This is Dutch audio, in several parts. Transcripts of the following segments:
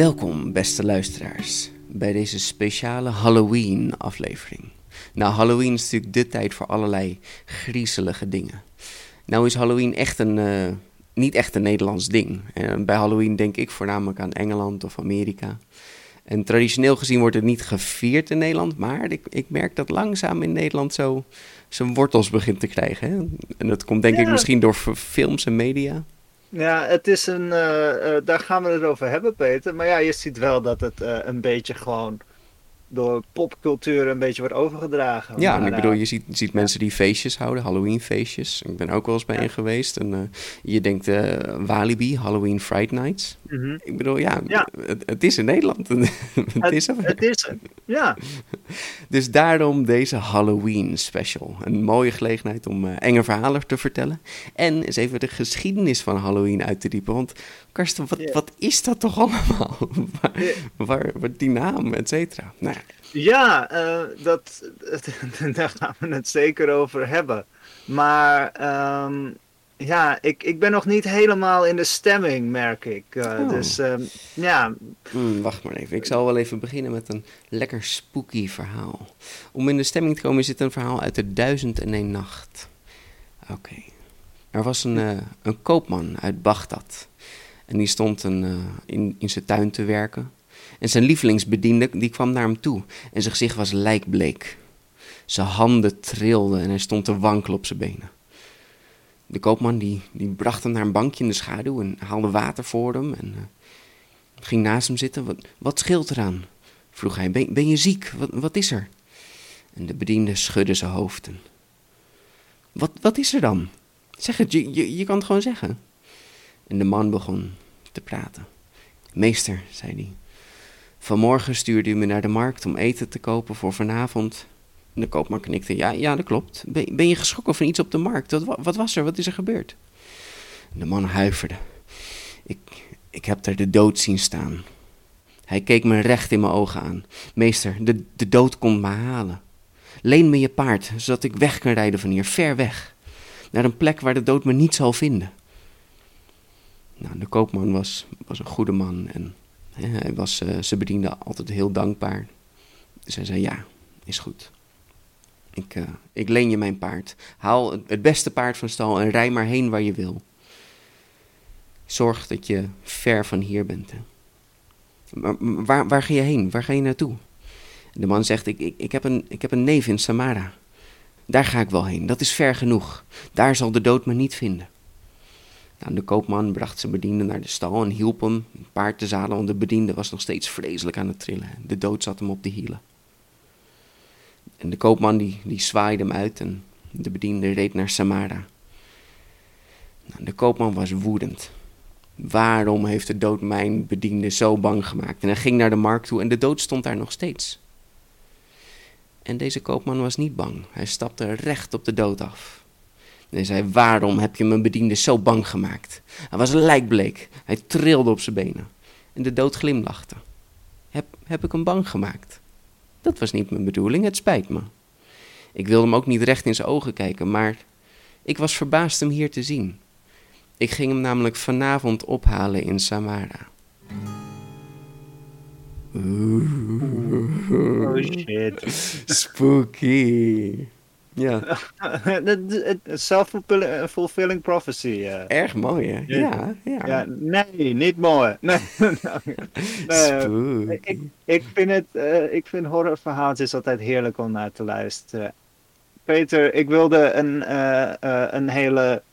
Welkom, beste luisteraars, bij deze speciale Halloween-aflevering. Nou, Halloween is natuurlijk de tijd voor allerlei griezelige dingen. Nou is Halloween echt een, eh, niet echt een Nederlands ding. En bij Halloween denk ik voornamelijk aan Engeland of Amerika. En traditioneel gezien wordt het niet gevierd in Nederland, maar ik, ik merk dat langzaam in Nederland zo zijn wortels begint te krijgen. Hè? En dat komt denk ik misschien door films en media. Ja, het is een. eh, eh, daar gaan we het over hebben, Peter. Maar ja, je ziet wel dat het eh, een beetje gewoon door popcultuur een beetje wordt overgedragen. Ja, en ik bedoel, je ziet, ziet mensen die feestjes houden, Halloween-feestjes. Ik ben ook wel eens bij Ja. een geweest. En eh, je denkt, eh, Walibi, Halloween Fright Nights. mhm. Ik bedoel, ja, Ja. Het, het is in Nederland. het Het, is er. het is er. Ja, Dus daarom deze Halloween special. Een mooie gelegenheid om eh, enge verhalen te vertellen. En eens even de geschiedenis van Halloween uit te diepen. Want Karsten, wat, wat is dat toch allemaal? waar, Ja. waar, waar die naam, et cetera. Nou, ja. ja eh, dat, daar gaan we het zeker over hebben. Maar ehm, ja, ik, ik ben nog niet helemaal in de stemming, merk ik. Eh, Oh. Dus ehm, ja, Hmm, wacht maar even. Ik zal wel even beginnen met een lekker spooky verhaal. Om in de stemming te komen is dit een verhaal uit de Duizend en een Nacht. Oké. Er was een, eh, een koopman uit Bagdad. En die stond een, eh, in, in zijn tuin te werken. En zijn lievelingsbediende die kwam naar hem toe. En zijn gezicht was lijkbleek. Zijn handen trilden en hij stond te wankelen op zijn benen. De koopman die, die bracht hem naar een bankje in de schaduw en haalde water voor hem. En eh, ging naast hem zitten. Wat, wat scheelt eraan? vroeg hij. Ben, ben je ziek? Wat, wat is er? En de bediende schudde zijn hoofd. En, wat, wat is er dan? Zeg het, je, je, je kan het gewoon zeggen. En de man begon te praten. Meester, zei hij. Vanmorgen stuurde u me naar de markt om eten te kopen voor vanavond. De koopman knikte. Ja, ja dat klopt. Ben, je geschrokken van iets op de markt? Wat, wa- wat was er? Wat is er gebeurd? De man huiverde. Ik, ik heb daar de dood zien staan. Hij keek me recht in mijn ogen aan. Meester, de, de dood komt me halen. Leen me je paard, zodat ik weg kan rijden van hier, ver weg. Naar een plek waar de dood me niet zal vinden. Nou, de koopman was, was een goede man en hè, hij was eh, zijn bediende altijd heel dankbaar. Dus hij zei, ja, is goed. Ik, eh, ik leen je mijn paard. Haal het, beste paard van stal en rij maar heen waar je wil. Zorg dat je ver van hier bent. Maar waar, waar ga je heen? Waar ga je naartoe? De man zegt, ik, ik, ik, heb een, ik heb een neef in Samara. Daar ga ik wel heen, dat is ver genoeg. Daar zal de dood me niet vinden. Nou, de koopman bracht zijn bediende naar de stal en hielp hem een paard te zadelen, want de bediende was nog steeds vreselijk aan het trillen. De dood zat hem op de hielen. En de koopman die, die zwaaide hem uit en de bediende reed naar Samara. Nou, de koopman was woedend. Waarom heeft de dood mijn bediende zo bang gemaakt? En hij ging naar de markt toe en de dood stond daar nog steeds. En deze koopman was niet bang. Hij stapte recht op de dood af. En hij zei: Waarom heb je mijn bediende zo bang gemaakt? Hij was lijkbleek. Hij trilde op zijn benen. En de dood glimlachte. Heb, heb ik hem bang gemaakt? Dat was niet mijn bedoeling, het spijt me. Ik wilde hem ook niet recht in zijn ogen kijken, maar ik was verbaasd hem hier te zien. Ik ging hem namelijk vanavond ophalen in Samara. oh shit. Spooky. Ja, Self-fulfilling prophecy. eh. erg mooi hè? Ja, ja. Ja, nee, niet mooi. Nee, nee, Spooky. ik, ik vind het, eh, ik vind horrorverhaaltjes altijd heerlijk om naar te luisteren. Peter, ik wilde een, eh, eh, een hele eh,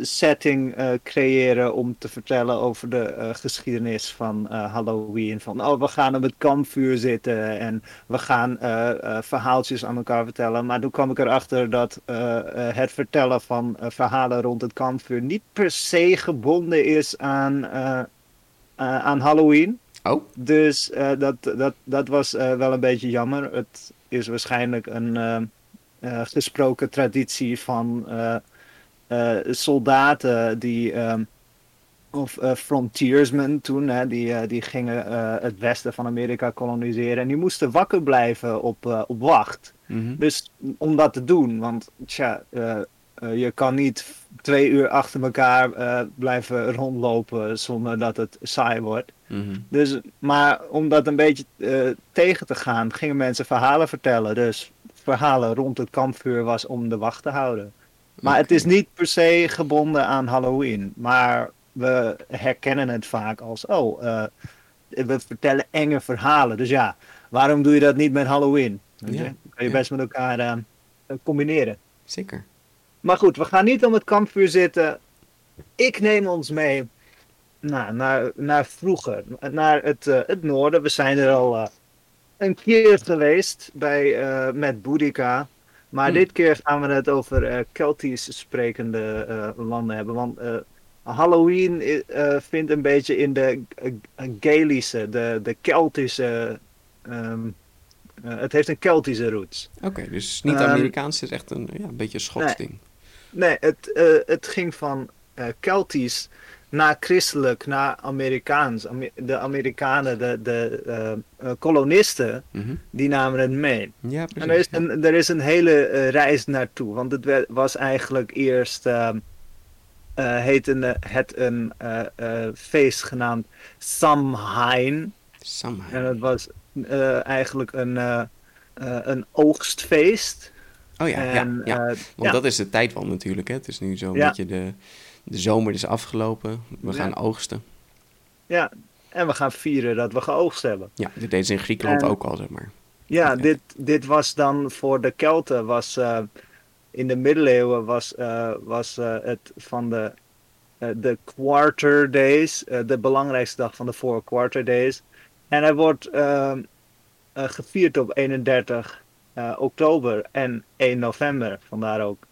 setting eh, creëren om te vertellen over de eh, geschiedenis van eh, Halloween. Van oh, we gaan op het kampvuur zitten en we gaan eh, eh, verhaaltjes aan elkaar vertellen. Maar toen kwam ik erachter dat eh, eh, het vertellen van eh, verhalen rond het kampvuur niet per se gebonden is aan, eh, eh, aan Halloween. Oh, Dus eh, dat, dat, dat was eh, wel een beetje jammer. Het is waarschijnlijk een eh, eh, gesproken traditie van eh, eh, soldaten die, ehm, of eh, frontiersmen toen, hè, die, eh, die gingen eh, het westen van Amerika koloniseren. En die moesten wakker blijven op, eh, op wacht. mhm. Dus om dat te doen, want tja, eh, eh, je kan niet twee uur achter elkaar eh, blijven rondlopen zonder dat het saai wordt. Mhm. Dus, maar om dat een beetje eh, tegen te gaan, gingen mensen verhalen vertellen. Dus verhalen rond het kampvuur was om de wacht te houden. Maar het is niet per se gebonden aan Halloween. Maar we herkennen het vaak als, oh, eh, we vertellen enge verhalen. Dus ja, waarom doe je dat niet met Halloween? Je? Ja, kan je ja. best met elkaar eh, combineren. Zeker. Maar goed, we gaan niet om het kampvuur zitten. Ik neem ons mee nou, naar, naar vroeger, naar het, eh, het noorden. We zijn er al eh, een keer geweest bij, eh, met Boudica. Maar Hmm. dit keer gaan we het over eh Keltisch sprekende eh, landen hebben. Want eh, Halloween eh, vindt een beetje in de uh, Gaelische, de, de Keltische. ehm, eh, het heeft een Keltische roots. Oké, dus niet Ehm, Amerikaans, het is echt een, ja, een beetje een Schots nee. ding. Nee, het, eh, het ging van eh Keltisch naar christelijk, naar Amerikaans. Ame- de Amerikanen, de, de eh, kolonisten, Mhm. die namen het mee. Ja, precies. En er is ja. een, er is een hele eh, reis naartoe. Want het werd- was eigenlijk eerst, eh, heette het een feest genaamd Samhain. Samhain. En het was eigenlijk een, een oogstfeest. Oh ja, en, ja, ja. Want dat is de tijdwal natuurlijk, hè. Het is nu zo'n beetje de, de zomer is afgelopen. We Ja. gaan oogsten. Ja, en we gaan vieren dat we geoogst hebben. Ja, dit deden ze in Griekenland En- ook al, zeg maar. Ja, dit, dit was dan voor de Kelten, was, eh, in de middeleeuwen was, eh, was eh, het van de, de quarter days, de belangrijkste dag van de four quarter days. En hij wordt eh, eh, gevierd op 31 eh, oktober en 1 november, vandaar ook.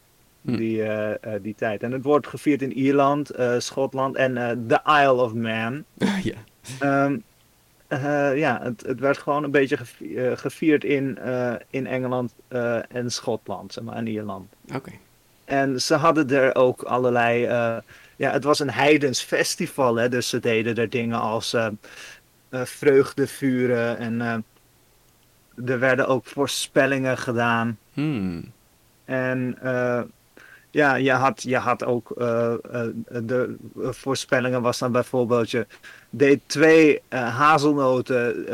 Die, eh, eh, die tijd. En het wordt gevierd in Ierland, eh, Schotland en the Isle of Man. ja. Ehm, eh, ja, het, het werd gewoon een beetje gevi- gevierd in, in Engeland en Schotland, zeg maar, en Ierland. Oké. En ze hadden er ook allerlei. ja, het was een heidens festival, hè, dus ze deden er dingen als vreugdevuren en er werden ook voorspellingen gedaan. Hmm. En eh, ja, je had, je had ook eh, eh, de voorspellingen was dan bijvoorbeeld je deed twee eh, hazelnoten,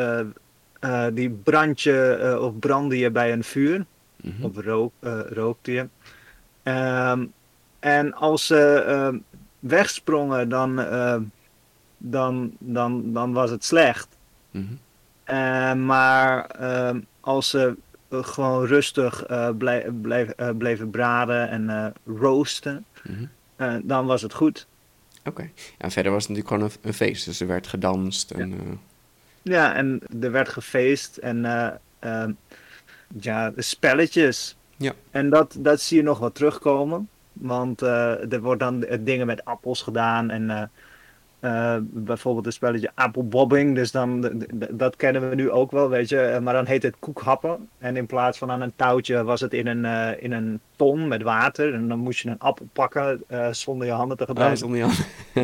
die brand je of brandde je bij een vuur Mhm. of rook, rookte je. Ehm, en als ze ehm, wegsprongen, dan, dan, dan, dan was het slecht. Mhm. Maar ehm, als ze gewoon rustig eh, blij- blijf- eh, bleven braden en eh, roosten, Mhm. dan was het goed. Oké. En verder was het natuurlijk gewoon een, een feest, dus er werd gedanst en... eh, Ja, en er werd gefeest en eh, ehm, ja, de spelletjes. Ja. En dat, dat zie je nog wat terugkomen. Want er wordt dan dingen met appels gedaan en eh, bijvoorbeeld een spelletje appelbobbing. Dus dan, dat kennen we nu ook wel, weet je. Eh, Maar dan heet het koekhappen. En in plaats van aan een touwtje was het in een, eh, in een ton met water. En dan moest je een appel pakken eh, zonder je handen te Oh, gebruiken. niet aan.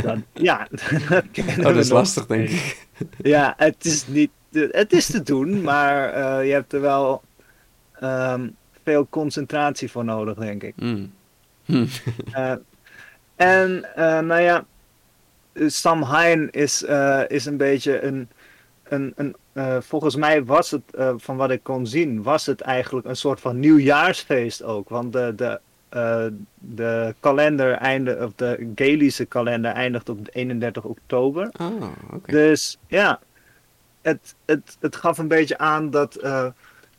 Dat- ja, dat kennen Oh, dat is nog. lastig, denk ik. Ja, het is niet. Het is te doen, maar je hebt er wel ehm, veel concentratie voor nodig, denk ik. Hmm. En nou ja, Samhain is, eh, is een beetje een. een, een eh, volgens mij was het, eh, van wat ik kon zien, was het eigenlijk een soort van nieuwjaarsfeest ook. Want de, de, de kalender eindigt, of de Gaelische kalender eindigt op 31 oktober. Oh, oké. Dus ja, het, het, het gaf een beetje aan dat,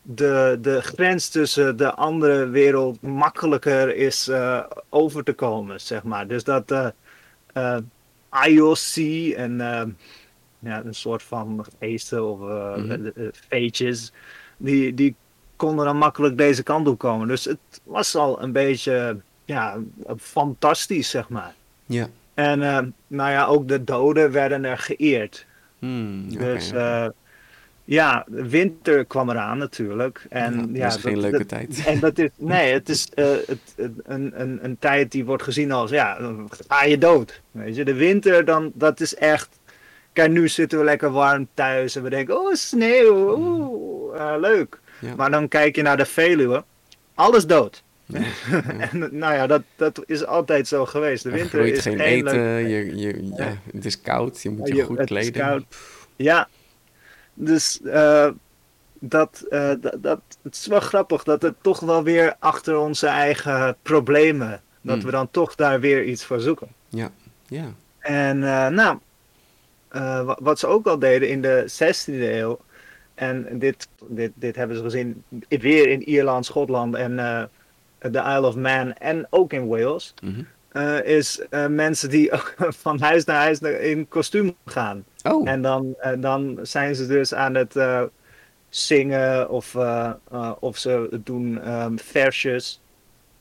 de, de grens tussen de andere wereld makkelijker is over te komen, zeg maar. Dus dat uh, uh, IOC en ja, een soort van geesten of mm feetjes, die, die konden dan makkelijk deze kant op komen. Dus het was al een beetje ja, fantastisch, zeg maar. Ja. En nou ja, ook de doden werden er geëerd. Hmm, dus ja, de winter kwam eraan natuurlijk. En, ja, dat is geen leuke tijd. En dat is, nee, het is uh, het, een, een, een tijd die wordt gezien als, ja, ga je dood. Weet je, de winter, dan, dat is echt... Kijk, nu zitten we lekker warm thuis en we denken, oh, sneeuw, oeh, uh, leuk. Ja. Maar dan kijk je naar de Veluwe, alles dood. Ja, ja. en, nou ja, dat, dat is altijd zo geweest. De winter er is geen eten, je, je, ja, het is koud, je moet je, goed kleden. Ja, dus uh, dat, uh, dat, dat, het is wel grappig dat het toch wel weer achter onze eigen problemen, dat mm. we dan toch daar weer iets voor zoeken. Ja, ja. En uh, nou, wat ze ook al deden in de 16e eeuw, en dit, dit, dit hebben ze gezien weer in Ierland, Schotland en de Isle of Man en ook in Wales. Mm -hmm. Uh, is uh, mensen die van huis naar huis in kostuum gaan. Oh. En dan, uh, dan zijn ze dus aan het zingen of, of ze doen um, versjes.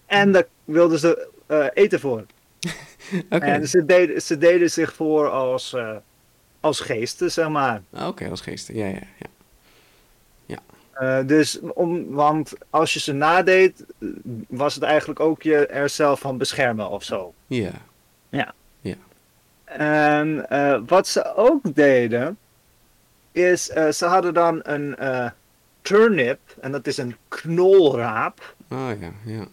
En daar wilden ze eten voor. okay. En ze deden, ze deden zich voor als, als geesten, zeg maar. Oké, okay, als geesten, ja, ja, ja. Uh, dus om, want als je ze nadeed, was het eigenlijk ook je er zelf van beschermen of zo. Ja. Ja. ja. En uh, wat ze ook deden, is uh, ze hadden dan een turnip, en dat is een knolraap. Oh ja, ja.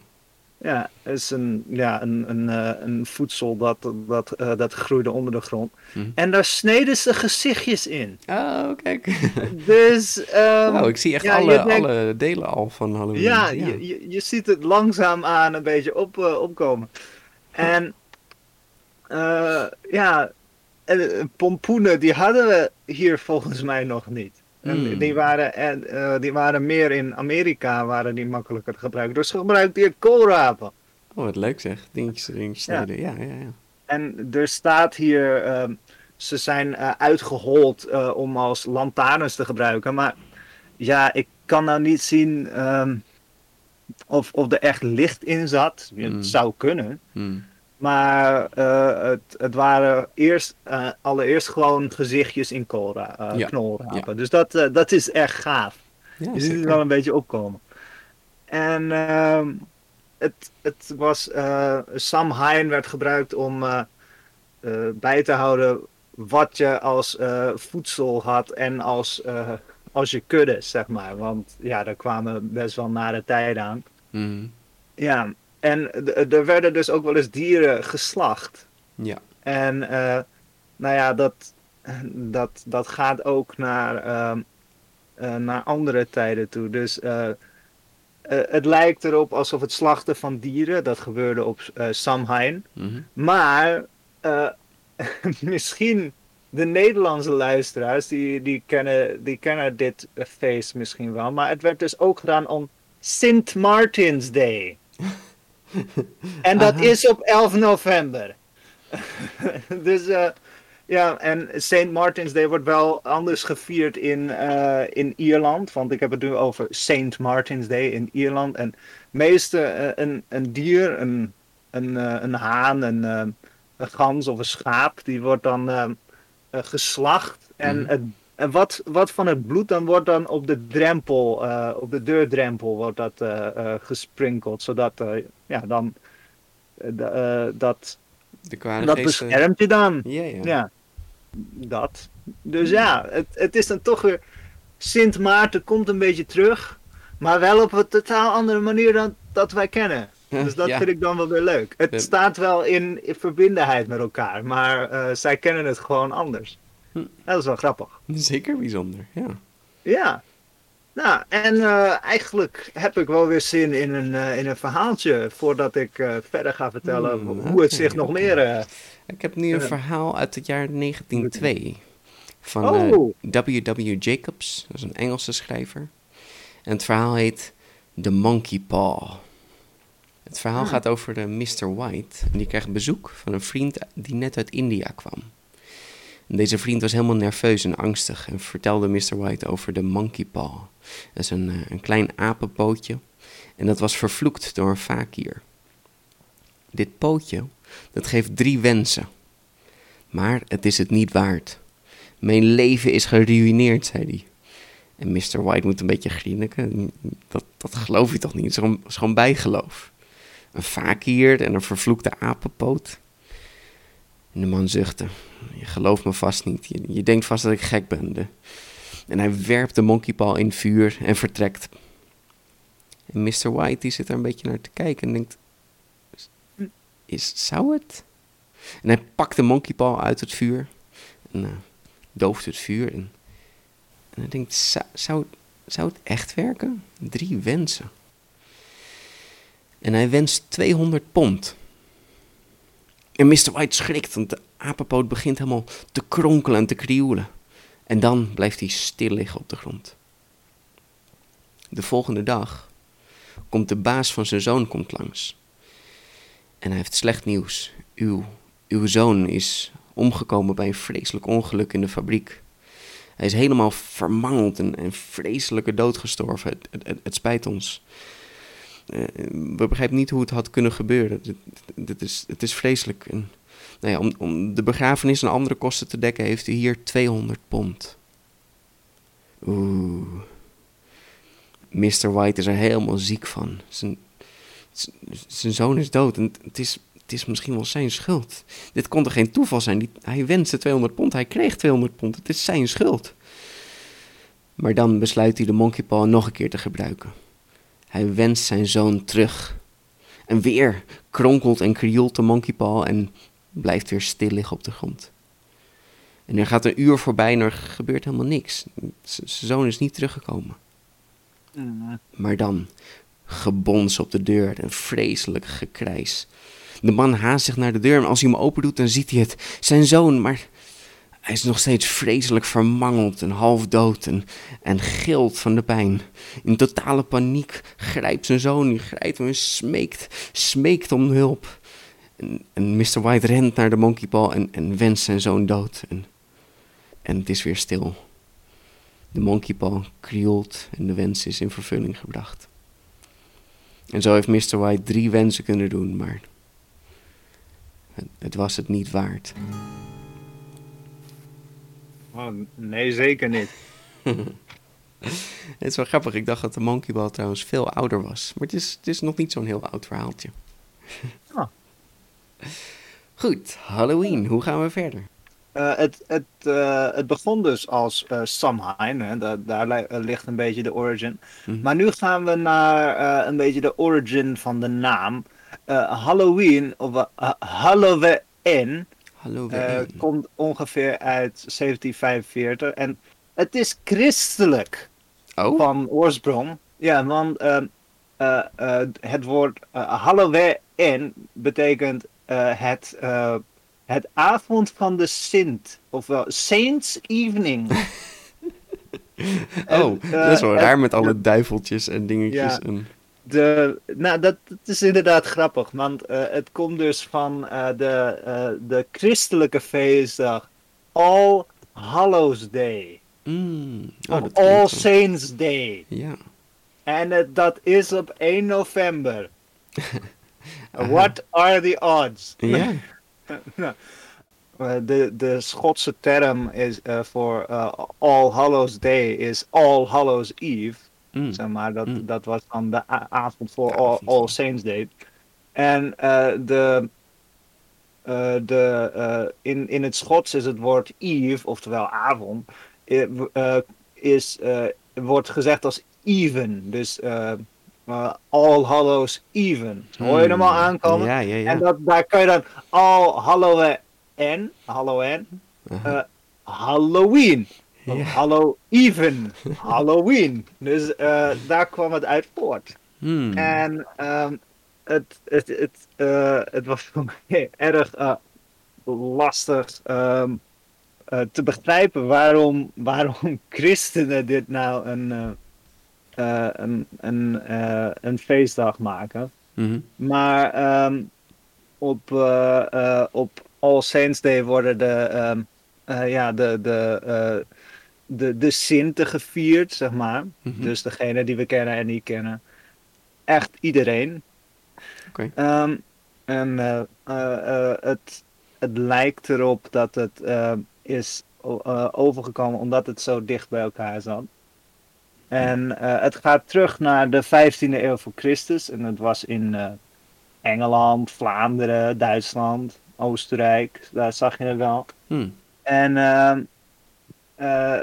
Ja, is een, ja, een, een, een voedsel dat, dat, dat groeide onder de grond. Hm. En daar sneden ze gezichtjes in. Oh, kijk. Dus. Um, wow, ik zie echt ja, alle, denkt, alle delen al van Halloween. Ja, ja. Je, je, je, ziet het langzaam aan een beetje op, uh, opkomen. En. Uh, ja. En, pompoenen, die hadden we hier volgens mij nog niet. En Mm. die, waren, en, uh, die waren meer in Amerika, waren die makkelijker te gebruiken. Dus ze gebruikten hier koolrapen. Oh, wat leuk zeg. Dingetjes erin snijden. Ja, ja, ja. ja. En er staat hier, uh, ze zijn uh, uitgehold om als lantaarns te gebruiken. Maar ja, ik kan nou niet zien um, of, of er echt licht in zat. Mm. Het zou kunnen. Mm. Maar uh, het, het waren eerst, uh, allereerst gewoon gezichtjes in koolra, uh, Ja, knolrapen. ja. Dus dat, uh, dat is echt gaaf. Ja, je ziet het wel een beetje opkomen. En ehm, het, het was, uh, Sam Hein werd gebruikt om uh, uh, bij te houden wat je als uh, voedsel had en als, uh, als je kudde, zeg maar. Want ja, daar kwamen best wel nare tijden aan. Mm. Ja, en er werden dus ook wel eens dieren geslacht. Ja. En uh, nou ja, dat, dat, dat gaat ook naar, uh, uh, naar andere tijden toe. Dus uh, het lijkt erop alsof het slachten van dieren, dat gebeurde op Samhain. Mhm. Maar misschien de Nederlandse luisteraars, die, die, kennen, die kennen dit feest misschien wel. Maar het werd dus ook gedaan om Sint Martin's Day. en dat Aha. is op 11 november. dus uh, ja, en St. Martin's Day wordt wel anders gevierd in, uh, in Ierland. Want ik heb het nu over St. Martin's Day in Ierland. En meeste uh, een, een dier, een, een, een haan, een, een gans of een schaap, die wordt dan geslacht. En, Mhm. het, en wat, wat van het bloed dan wordt dan op de drempel, op de deurdrempel wordt dat gesprinkeld. Zodat ja, dan dat De dat beschermt je dan. Ja, ja. Ja, dat. Dus ja, het, het is dan toch weer. Sint Maarten komt een beetje terug, maar wel op een totaal andere manier dan dat wij kennen. Dus dat Ja. vind ik dan wel weer leuk. Het Ja. staat wel in, in verbindenheid met elkaar, maar eh, zij kennen het gewoon anders. Hm. Dat is wel grappig. Zeker bijzonder, ja. Ja. Nou, en eh, eigenlijk heb ik wel weer zin in een, eh, in een verhaaltje voordat ik eh, verder ga vertellen Hmm, hoe het zich nog meer. eh, Ik heb nu een verhaal uit het jaar 1902 van Oh. W.W. Jacobs, dat is een Engelse schrijver. En het verhaal heet The Monkey Paw. Het verhaal gaat over de Mr. White. En die krijgt bezoek van een vriend die net uit India kwam. Deze vriend was helemaal nerveus en angstig en vertelde Mr. White over de Monkey Paw. Dat is een, eh, een klein apenpootje en dat was vervloekt door een fakir. Dit pootje, dat geeft drie wensen. Maar het is het niet waard. Mijn leven is geruineerd, zei hij. En Mr. White moet een beetje grinniken. Dat, dat geloof je toch niet? Het is gewoon, is gewoon bijgeloof. Een fakir en een vervloekte apenpoot. En de man zuchtte. Je gelooft me vast niet. Je, denkt vast dat ik gek ben. En hij werpt de monkeypaw in vuur en vertrekt. En Mr. White die zit er een beetje naar te kijken en denkt... Is, zou het? En hij pakt de monkeypaw uit het vuur. En uh, dooft het vuur. En, en hij denkt, zou het echt werken? Drie wensen. En hij wenst 200 pond. En Mr. White schrikt, want de apenpoot begint helemaal te kronkelen en te krioelen. En dan blijft hij stil liggen op de grond. De volgende dag komt de baas van zijn zoon komt langs. En hij heeft slecht nieuws. Uw, uw zoon is omgekomen bij een vreselijk ongeluk in de fabriek. Hij is helemaal vermangeld en, en vreselijke dood gestorven. Het, het spijt ons. Uh, we begrijpen niet hoe het had kunnen gebeuren. Het, is, het is vreselijk. En, nou ja, om, om de begrafenis en andere kosten te dekken heeft u hier 200 pond. Oeh. Mr. White is er helemaal ziek van. Zijn, zijn zoon is dood en het is, het is misschien wel zijn schuld. Dit kon toch geen toeval zijn? hij wenste 200 pond, hij kreeg 200 pond. Het is zijn schuld. Maar dan besluit hij de monkey paw nog een keer te gebruiken. Hij wenst zijn zoon terug. En weer kronkelt en krioelt de monkey paw en blijft weer stil liggen op de grond. En er gaat een uur voorbij en er gebeurt helemaal niks. Zijn zoon is niet teruggekomen. Maar dan, gebons op de deur, een vreselijk gekrijs. De man haast zich naar de deur en als hij hem open doet, dan ziet hij het. Zijn zoon, maar hij is nog steeds vreselijk vermangeld en half dood en, en gilt van de pijn. In totale paniek grijpt zijn zoon, hij grijpt hem en smeekt, smeekt om hulp. En, Mr. White rent naar de monkeypaw en, en wenst zijn zoon dood. En, en het is weer stil. De monkeypaw krioelt en de wens is in vervulling gebracht. En zo heeft Mr. White drie wensen kunnen doen, maar het was het niet waard. Oh, nee, zeker niet. het is wel grappig. Ik dacht dat de monkeyball trouwens veel ouder was. Maar het is, het is nog niet zo'n heel oud verhaaltje. oh. Goed, Halloween. Hoe gaan we verder? Uh, het, het, uh, het begon dus als uh, Samhain, hè? Da daar ligt een beetje de origin. Mm -hmm. Maar nu gaan we naar een beetje de origin van de naam. Halloween, of Halloween, Halloween. komt ongeveer uit 1745. En het is christelijk oh? van oorsprong. Ja, want ehm, het woord Halloween betekent het het avond van de Sint, ofwel Saints Evening. oh, en, dat is wel raar met alle duiveltjes en dingetjes. Ja, en... de, nou, dat, dat, is inderdaad grappig, want uh, het komt dus van uh, de, de christelijke feestdag All Hallows Day. Mm. Oh, of All Saints Day. Ja. En dat is op 1 november. What are the odds? Ja. nou, de, de Schotse term is voor All Hallows Day is All Hallows Eve. Mm. Zeg maar, dat, mm. dat was dan de avond voor All, All, Saints Day. En uh, de, de, in, in het Schots is het woord Eve, oftewel avond, is, wordt gezegd als even. Dus All Hallows Even. Hoor je hem al aankomen? Ja, ja, ja. En dat, daar kan je dan All Halloween, Halloween, uh -huh. uh, Halloween, ja. Hallow Even, Halloween. Dus uh, daar kwam het uit voort. Hmm. En um, het, het, het, uh, het was voor mij erg uh, lastig um, te begrijpen waarom, waarom christenen dit nou een eh, een, een, eh, een feestdag maken. Mhm. Maar ehm, op, eh, eh, op All Saints Day worden de, ehm, eh, ja, de, de, eh, de, de Sinten gevierd, zeg maar. Mhm. Dus degene die we kennen en niet kennen. Echt iedereen. Oké. Ehm, en eh, eh, eh, het, het lijkt erop dat het is overgekomen omdat het zo dicht bij elkaar zat. En het gaat terug naar de 15e eeuw voor Christus. En het was in Engeland, Vlaanderen, Duitsland, Oostenrijk. Daar zag je het wel. Hm. En ehm, eh,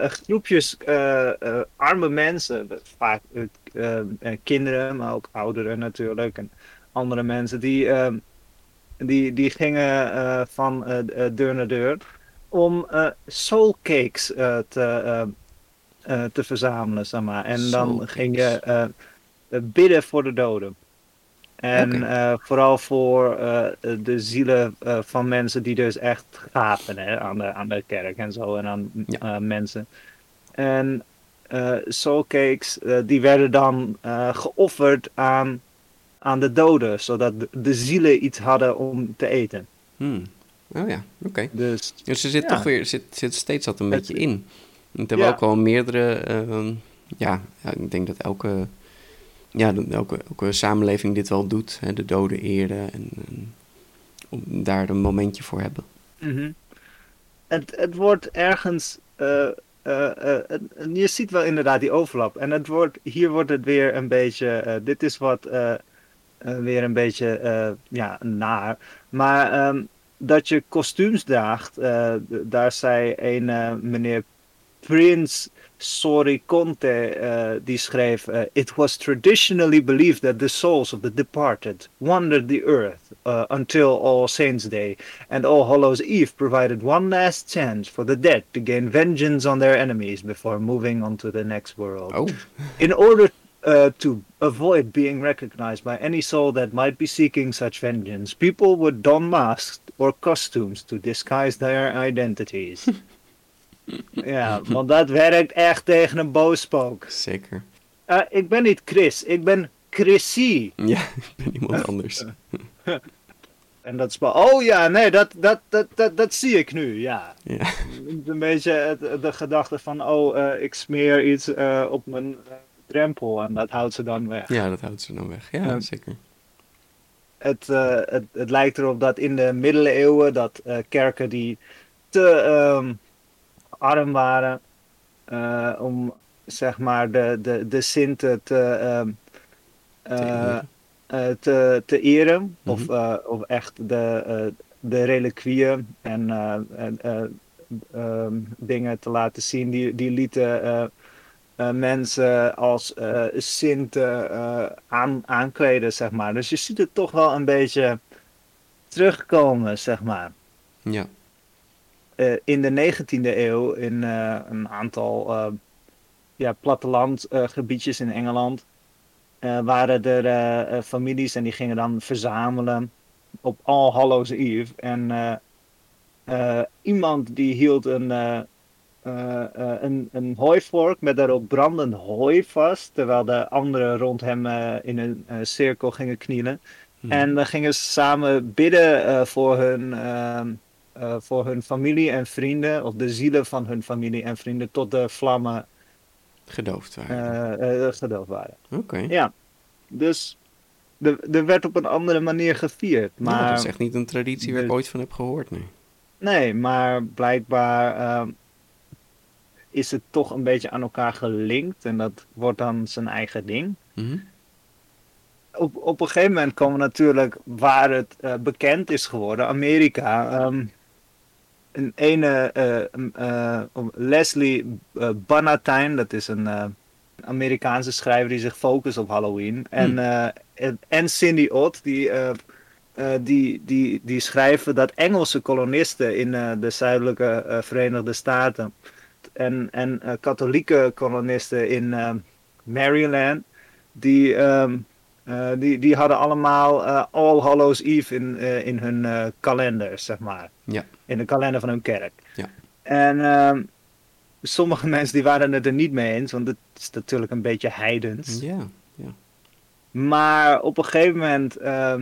groepjes eh, eh, arme mensen, vaak eh, eh, kinderen, maar ook ouderen natuurlijk, en andere mensen, die, ehm, die, die gingen eh, van eh, eh, deur naar deur om eh soul cakes eh, te, ehm, eh, te verzamelen, zeg maar. En dan Soul ging je eh, bidden voor de doden. En eh, vooral voor eh, de zielen eh, van mensen die dus echt gaven hè, aan, de, aan de kerk en zo en aan Ja. mensen. En soulcakes, die werden dan geofferd aan, aan de doden, zodat de, de zielen iets hadden om te eten. Hm. Oh ja, oké. Dus Dus er zit Ja. toch weer zit, zit steeds dat een Het- beetje in. Het hebben Ja. ook wel meerdere. ehm, ja, ik denk dat elke, ja, elke, elke samenleving dit wel doet. Hè, de doden eren en, en om daar een momentje voor hebben. Mhm. het, het wordt ergens. eh, eh, eh, je ziet wel inderdaad die overlap. En het wordt, hier wordt het weer een beetje. dit is wat weer een beetje ja, naar. Maar ehm, dat je kostuums draagt, daar zei een meneer Prince Soriconte, uh, die schreef: uh, It was traditionally believed that the souls of the departed wandered the earth uh, until All Saints' Day, and All Hallows Eve provided one last chance for the dead to gain vengeance on their enemies before moving on to the next world. Oh, In order uh, to avoid being recognized by any soul that might be seeking such vengeance, people would don masks or costumes to disguise their identities. ja, want dat werkt echt tegen een boos spook. zeker. Eh, ik ben niet Chris, ik ben Chrissy. Ja, ik ben iemand anders. En dat is oh ja, nee, dat, dat, dat, dat, dat zie ik nu, ja. Ja, Een beetje het- de gedachte van, oh, eh, ik smeer iets eh, op mijn drempel en dat houdt ze dan weg. ja, dat houdt ze dan weg. Ja, Ja. zeker. Het, het, het lijkt erop dat in de middeleeuwen dat kerken die te ehm, arm waren eh, om zeg maar de, de, de Sinten te, eren. eh, te, te eren. Mhm. Of, of echt de, de reliquieën en en, ehm, dingen te laten zien. Die, die lieten mensen als Sinten aan, aankleden, zeg maar. Dus je ziet het toch wel een beetje terugkomen, zeg maar. Ja, Eh, in de 19e eeuw in eh, een aantal eh, ja, plattelandgebiedjes in Engeland waren er families en die gingen dan verzamelen op All Hallows Eve. En iemand die hield een, een, een hooivork met daarop brandend hooi vast, terwijl de anderen rond hem in een cirkel gingen knielen. Hm. En dan gingen ze samen bidden voor, hun, eh, voor hun familie en vrienden, of de zielen van hun familie en vrienden, tot de vlammen gedoofd waren. eh, eh, gedoofd waren. Oké. Ja, dus er er werd op een andere manier gevierd. Maar Maar, dat is echt niet een traditie waar ik ooit van heb gehoord, nee. Nee, maar blijkbaar ehm, is het toch een beetje aan elkaar gelinkt en dat wordt dan zijn eigen ding. Mhm. op, op een gegeven moment komen natuurlijk waar het bekend is geworden, Amerika. ehm, een ene eh, eh, Leslie uh, Bannatyne, dat is een eh, Amerikaanse schrijver die zich focust op Halloween. En, eh, en, en Cindy Ott, die, eh, eh, die, die, die schrijven dat Engelse kolonisten in eh, de zuidelijke eh, Verenigde Staten en, en eh, katholieke kolonisten in eh, Maryland, die, ehm, eh, die, die hadden allemaal eh, All Hallows Eve in, eh, in hun eh, kalender, zeg maar. Ja. In de kalender van hun kerk. Ja. En ehm, sommige mensen die waren het er niet mee eens, want het is natuurlijk een beetje heidens. Ja, ja. Maar op een gegeven moment, uh,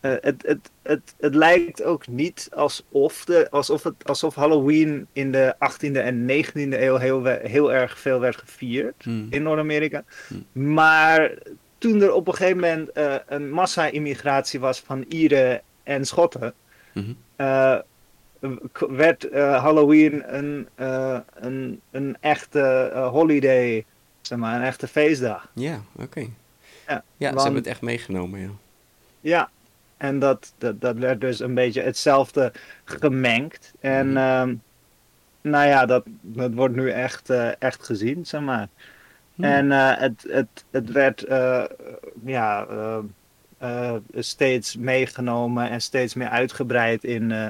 het, het, het, het lijkt ook niet alsof, de, alsof, het, alsof Halloween in de 18e en 19e eeuw heel, heel erg veel werd gevierd Hmm. in Noord-Amerika. Hmm. Maar toen er op een gegeven moment uh, een massa-immigratie was van Ieren en Schotten, Mhm. uh, werd uh, Halloween een, uh, een, een echte holiday, zeg maar, een echte feestdag. Ja, oké. Okay. Ja, ja want, ze hebben het echt meegenomen, ja. Ja, en dat, dat, dat werd dus een beetje hetzelfde gemengd. En mm. nou ja, dat, dat wordt nu echt, echt gezien, zeg maar. Mm. En het, het, het werd ja, uh, steeds meegenomen en steeds meer uitgebreid in, uh,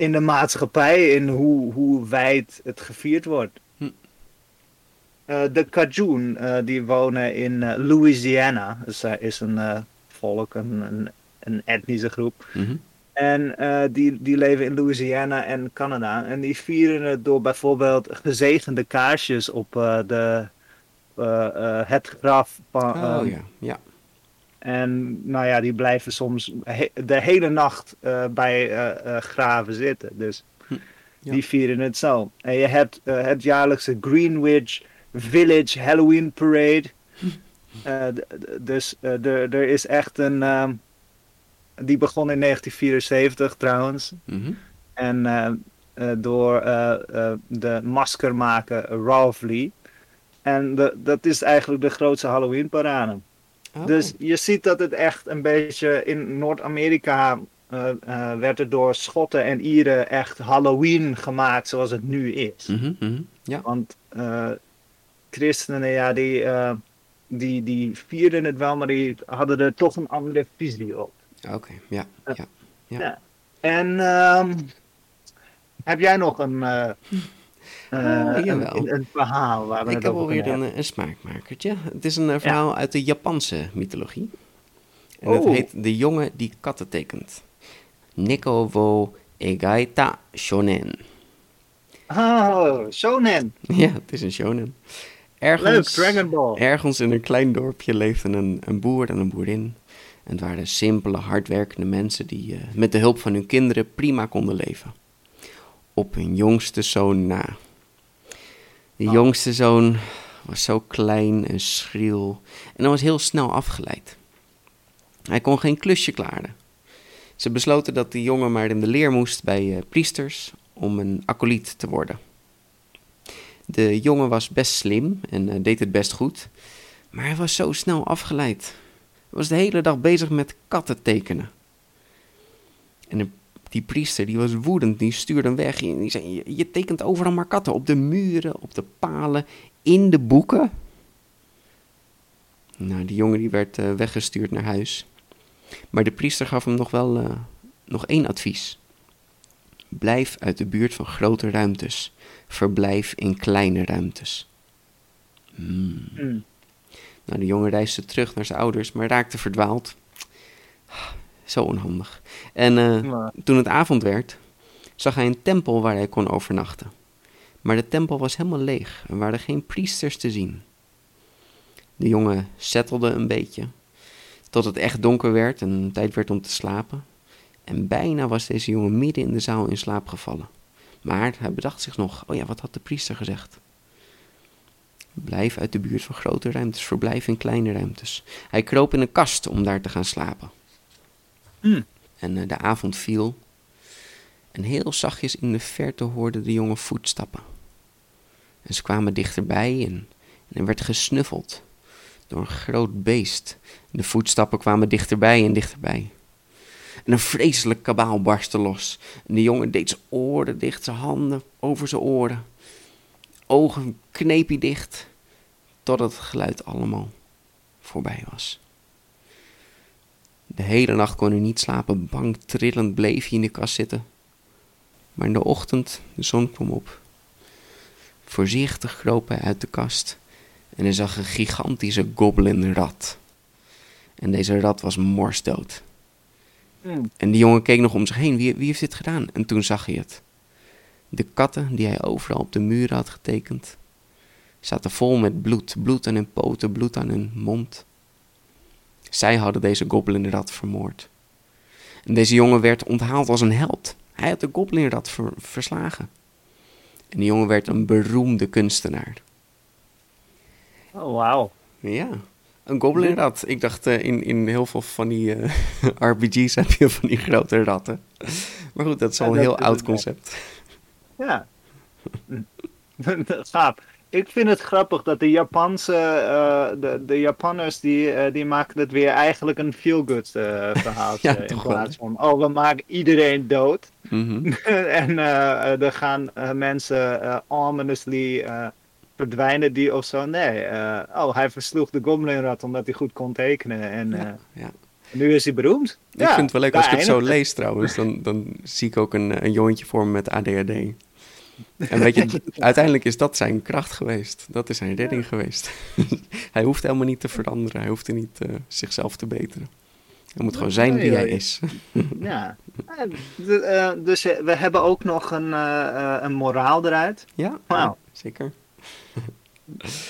in de maatschappij, in hoe, hoe wijd het gevierd wordt. Hm. Uh, de Cajun, die wonen in Louisiana, dus daar is een volk, een, een, een, etnische groep. Mm -hmm. En die, die leven in Louisiana en Canada. En die vieren het door bijvoorbeeld gezegende kaarsjes op de, het graf van, oh, ja. ja. En nou ja, die blijven soms he de hele nacht uh, bij uh, uh, graven zitten. Dus hm. ja. die vieren het zo. En je hebt het jaarlijkse Greenwich Village Halloween Parade. dus er is echt een. um, die begon in 1974 trouwens. Mm -hmm. En door de maskermaker Ralph Lee. En de, dat is eigenlijk de grootste Halloween parade. Oh. Dus je ziet dat het echt een beetje in Noord-Amerika uh, uh, werd er door Schotten en Ieren echt Halloween gemaakt zoals het nu is. Mm -hmm, mm -hmm. Ja. Want uh, christenen, ja, die, die, die vierden het wel, maar die hadden er toch een andere visie op. Oké, okay. ja, ja, ja, ja. En um, heb jij nog een... Uh, oh, een, een, verhaal waar we Ik het heb alweer een, een smaakmakertje. Het is een verhaal uit de Japanse mythologie. En oh. het heet De jongen die katten tekent. Neko wo egaita shonen. Oh, shonen. Ja, het is een shonen. Ergens, Leuk, Dragon Ball. Ergens in een klein dorpje leefden een, een boer en een boerin. En het waren simpele, hardwerkende mensen die uh, met de hulp van hun kinderen prima konden leven. Op hun jongste zoon na. De oh. jongste zoon was zo klein en schriel en hij was heel snel afgeleid. Hij kon geen klusje klaren. Ze besloten dat de jongen maar in de leer moest bij uh, priesters om een acolyt te worden. De jongen was best slim en uh, deed het best goed, maar hij was zo snel afgeleid. Hij was de hele dag bezig met katten tekenen. En de die priester die was woedend, die stuurde hem weg. En die zei, je, je tekent overal maar katten. Op de muren, op de palen, in de boeken. Nou, die jongen die werd uh, weggestuurd naar huis. Maar de priester gaf hem nog wel uh, nog één advies. Blijf uit de buurt van grote ruimtes. Verblijf in kleine ruimtes. Hmm. Mm. Nou, de jongen reisde terug naar zijn ouders, maar raakte verdwaald. Zo onhandig. En uh, Maar- toen het avond werd, zag hij een tempel waar hij kon overnachten. Maar de tempel was helemaal leeg en waren geen priesters te zien. De jongen settelde een beetje, tot het echt donker werd en tijd werd om te slapen. En bijna was deze jongen midden in de zaal in slaap gevallen. Maar hij bedacht zich nog, oh ja, wat had de priester gezegd? Blijf uit de buurt van grote ruimtes, verblijf in kleine ruimtes. Hij kroop in een kast om daar te gaan slapen. Hmm. En eh, de avond viel. En heel zachtjes in de verte hoorde de jongen voetstappen. En ze kwamen dichterbij en, en er werd gesnuffeld door een groot beest. De voetstappen kwamen dichterbij en dichterbij. En een vreselijk kabaal barstte los. En de jongen deed zijn oren dicht, zijn handen over zijn oren. Ogen kneep hij dicht, totdat het geluid allemaal voorbij was. De hele nacht kon hij niet slapen, bang trillend bleef hij in de kast zitten. Maar in de ochtend, de zon kwam op. Voorzichtig kroop hij uit de kast en hij zag een gigantische goblin-rat. En deze rat was morsdood. Hmm. En die jongen keek nog om zich heen. Wie, wie heeft dit gedaan? En toen zag hij het. De katten die hij overal op de muren had getekend, zaten vol met bloed, bloed aan hun poten, bloed aan hun mond. Zij hadden deze goblinrat vermoord. En deze jongen werd onthaald als een held. Hij had de goblinrat verslagen. En die jongen werd een beroemde kunstenaar. Oh, wauw. Ja, een goblinrat. Ik dacht, uh, in, in heel veel van die uh, RPG's heb je van die grote ratten. Maar goed, dat is al een heel oud concept. Ja. Gaaf. Ik vind het grappig dat de Japanse, uh, de, de Japanners die, uh, die maken het weer eigenlijk een feel-good uh, verhaaltje. ja, in plaats van, oh we maken iedereen dood. Mm -hmm. en er gaan mensen ominously verdwijnen die of zo. Nee, oh hij versloeg de Goblinrat omdat hij goed kon tekenen. En ja, ja. nu is hij beroemd. Ik vind het wel leuk als ik het zo lees trouwens. Dan, dan zie ik ook een, een jongetje voor me met ADHD. En weet je, uiteindelijk is dat zijn kracht geweest. Dat is zijn redding geweest. hij hoeft helemaal niet te veranderen. Hij hoeft er niet uh, zichzelf te beteren. Hij moet gewoon zijn wie hij is. ja. Uh, dus we hebben ook nog een, uh, een moraal eruit. Ja, wow. zeker.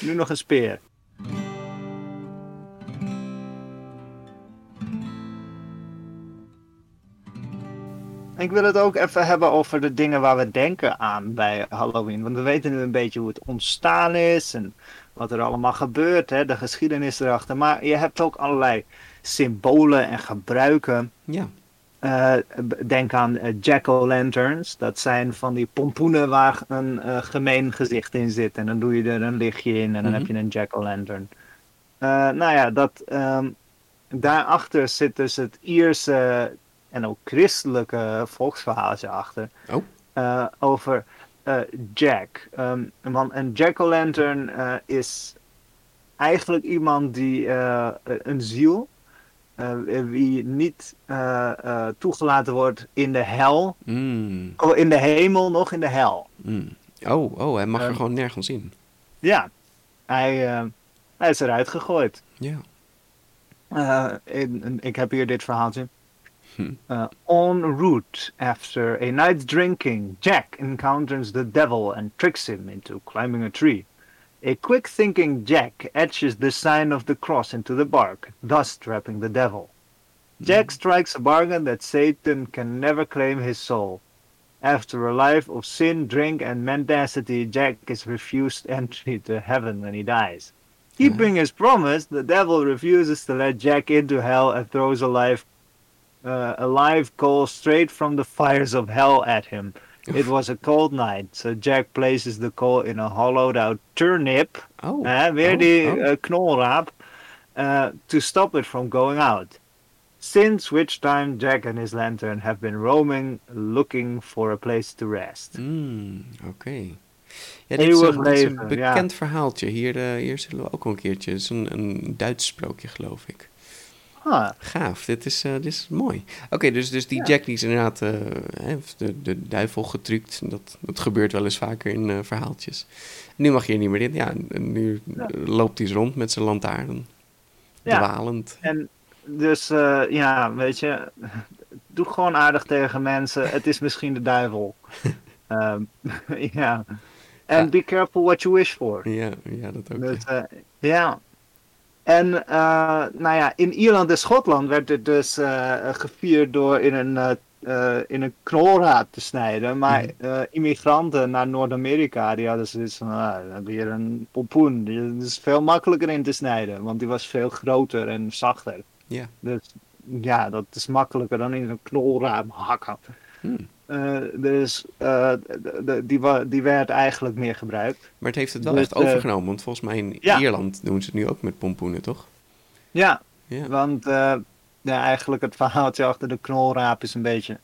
nu nog een speer. Ik wil het ook even hebben over de dingen waar we denken aan bij Halloween. Want we weten nu een beetje hoe het ontstaan is en wat er allemaal gebeurt, hè, de geschiedenis erachter. Maar je hebt ook allerlei symbolen en gebruiken. Ja. Uh, denk aan uh, jack-o'-lanterns. Dat zijn van die pompoenen waar een uh, gemeen gezicht in zit. En dan doe je er een lichtje in en dan heb je een jack-o'-lantern. nou ja, dat, um, daarachter zit dus het Ierse en ook christelijke volksverhaaltje achter. Oh. Uh, over uh, Jack. Um, want een jack-o'-lantern uh, is eigenlijk iemand die een ziel, wie niet toegelaten wordt in de hel, mm. of in de hemel, nog in de hel. Mm. Oh, oh, hij mag er gewoon nergens in. Ja, hij, hij is eruit gegooid. Ja. Ik heb hier dit verhaaltje. Mm-hmm. Uh, en route after a night's drinking, Jack encounters the devil and tricks him into climbing a tree. A quick thinking Jack etches the sign of the cross into the bark, thus trapping the devil. Mm-hmm. Jack strikes a bargain that Satan can never claim his soul. After a life of sin, drink, and mendacity, Jack is refused entry to heaven when he dies. Mm-hmm. Keeping his promise, the devil refuses to let Jack into hell and throws a life uh, a live coal straight from the fires of hell at him. It was a cold night, so Jack places the coal in a hollowed out turnip, oh. uh, weer oh. die oh. uh, knolraap, uh, to stop it from going out. Since which time Jack and his lantern have been roaming, looking for a place to rest. Mm, Oké. Okay. Ja, dit is, een, dit is een bekend ja. verhaaltje. Hier, uh, hier zullen we ook al een keertje. Het is een, een Duits sprookje, geloof ik. Ah. Gaaf, dit is, uh, dit is mooi. Oké, okay, dus, dus die ja. Jack die is inderdaad uh, de, de duivel getrukt. Dat, dat gebeurt wel eens vaker in uh, verhaaltjes. Nu mag je er niet meer in. Ja, nu ja. loopt hij rond met zijn lantaarn. Ja. Dwalend. En dus ja, weet je, doe gewoon aardig tegen mensen. Het is misschien de duivel. um, ja. En be careful what you wish for. Ja, ja dat ook. Dus, ja. En uh, nou ja, in Ierland en Schotland werd het dus uh, gevierd door in een, uh, in een knolraad te snijden. Maar mm. immigranten naar Noord-Amerika, die hadden zoiets van, ah, weer een pompoen. Die is veel makkelijker in te snijden, want die was veel groter en zachter. Ja. Dus ja, dat is makkelijker dan in een knolraad hakken. Mm. Uh, dus de, die, die werd eigenlijk meer gebruikt. Maar het heeft het wel dus, echt overgenomen, want volgens mij in ja. Ierland doen ze het nu ook met pompoenen, toch? Ja, ja. want ja, eigenlijk het verhaaltje achter de knolraap is een beetje...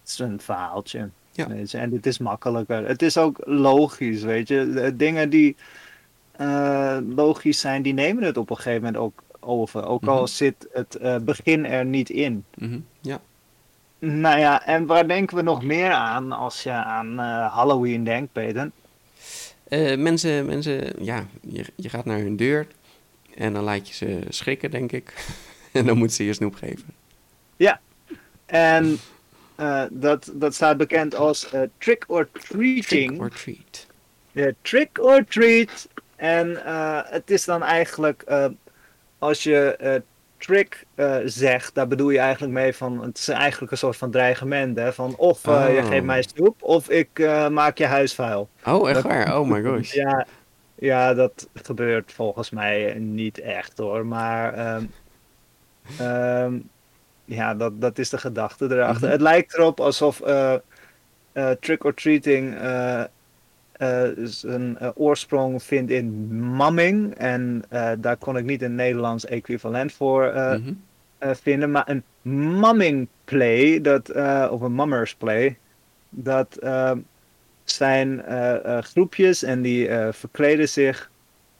Het is een verhaaltje. Ja. Weet je? En het is makkelijker. Het is ook logisch, weet je. De dingen die logisch zijn, die nemen het op een gegeven moment ook over. Ook al mm -hmm. zit het begin er niet in. Mm -hmm. Ja. Nou ja, en waar denken we nog meer aan als je aan uh, Halloween denkt, Peter? Uh, mensen, mensen, ja, je, je gaat naar hun deur en dan laat je ze schrikken, denk ik. en dan moet ze je snoep geven. Ja, en eh, dat, dat staat bekend als eh, trick or treating. Trick or treat. Ja, trick or treat. En eh, het is dan eigenlijk, eh, als je eh, trick eh, zegt, daar bedoel je eigenlijk mee van, het is eigenlijk een soort van dreigement, hè? Van of eh, je Oh. geeft mij snoep, of ik eh, maak je huis vuil. Oh, echt Dat- waar? Oh my gosh. Ja, ja, dat gebeurt volgens mij niet echt hoor, maar ehm, ehm, ja, dat, dat is de gedachte erachter. Mhm. Het lijkt erop alsof trick-or-treating zijn eh, oorsprong vindt in mamming en eh, daar kon ik niet een Nederlands equivalent voor eh, Mhm. eh, vinden, maar een mumming play, dat, eh, of een mummers play, dat zijn eh, eh, groepjes en die eh, verkleden zich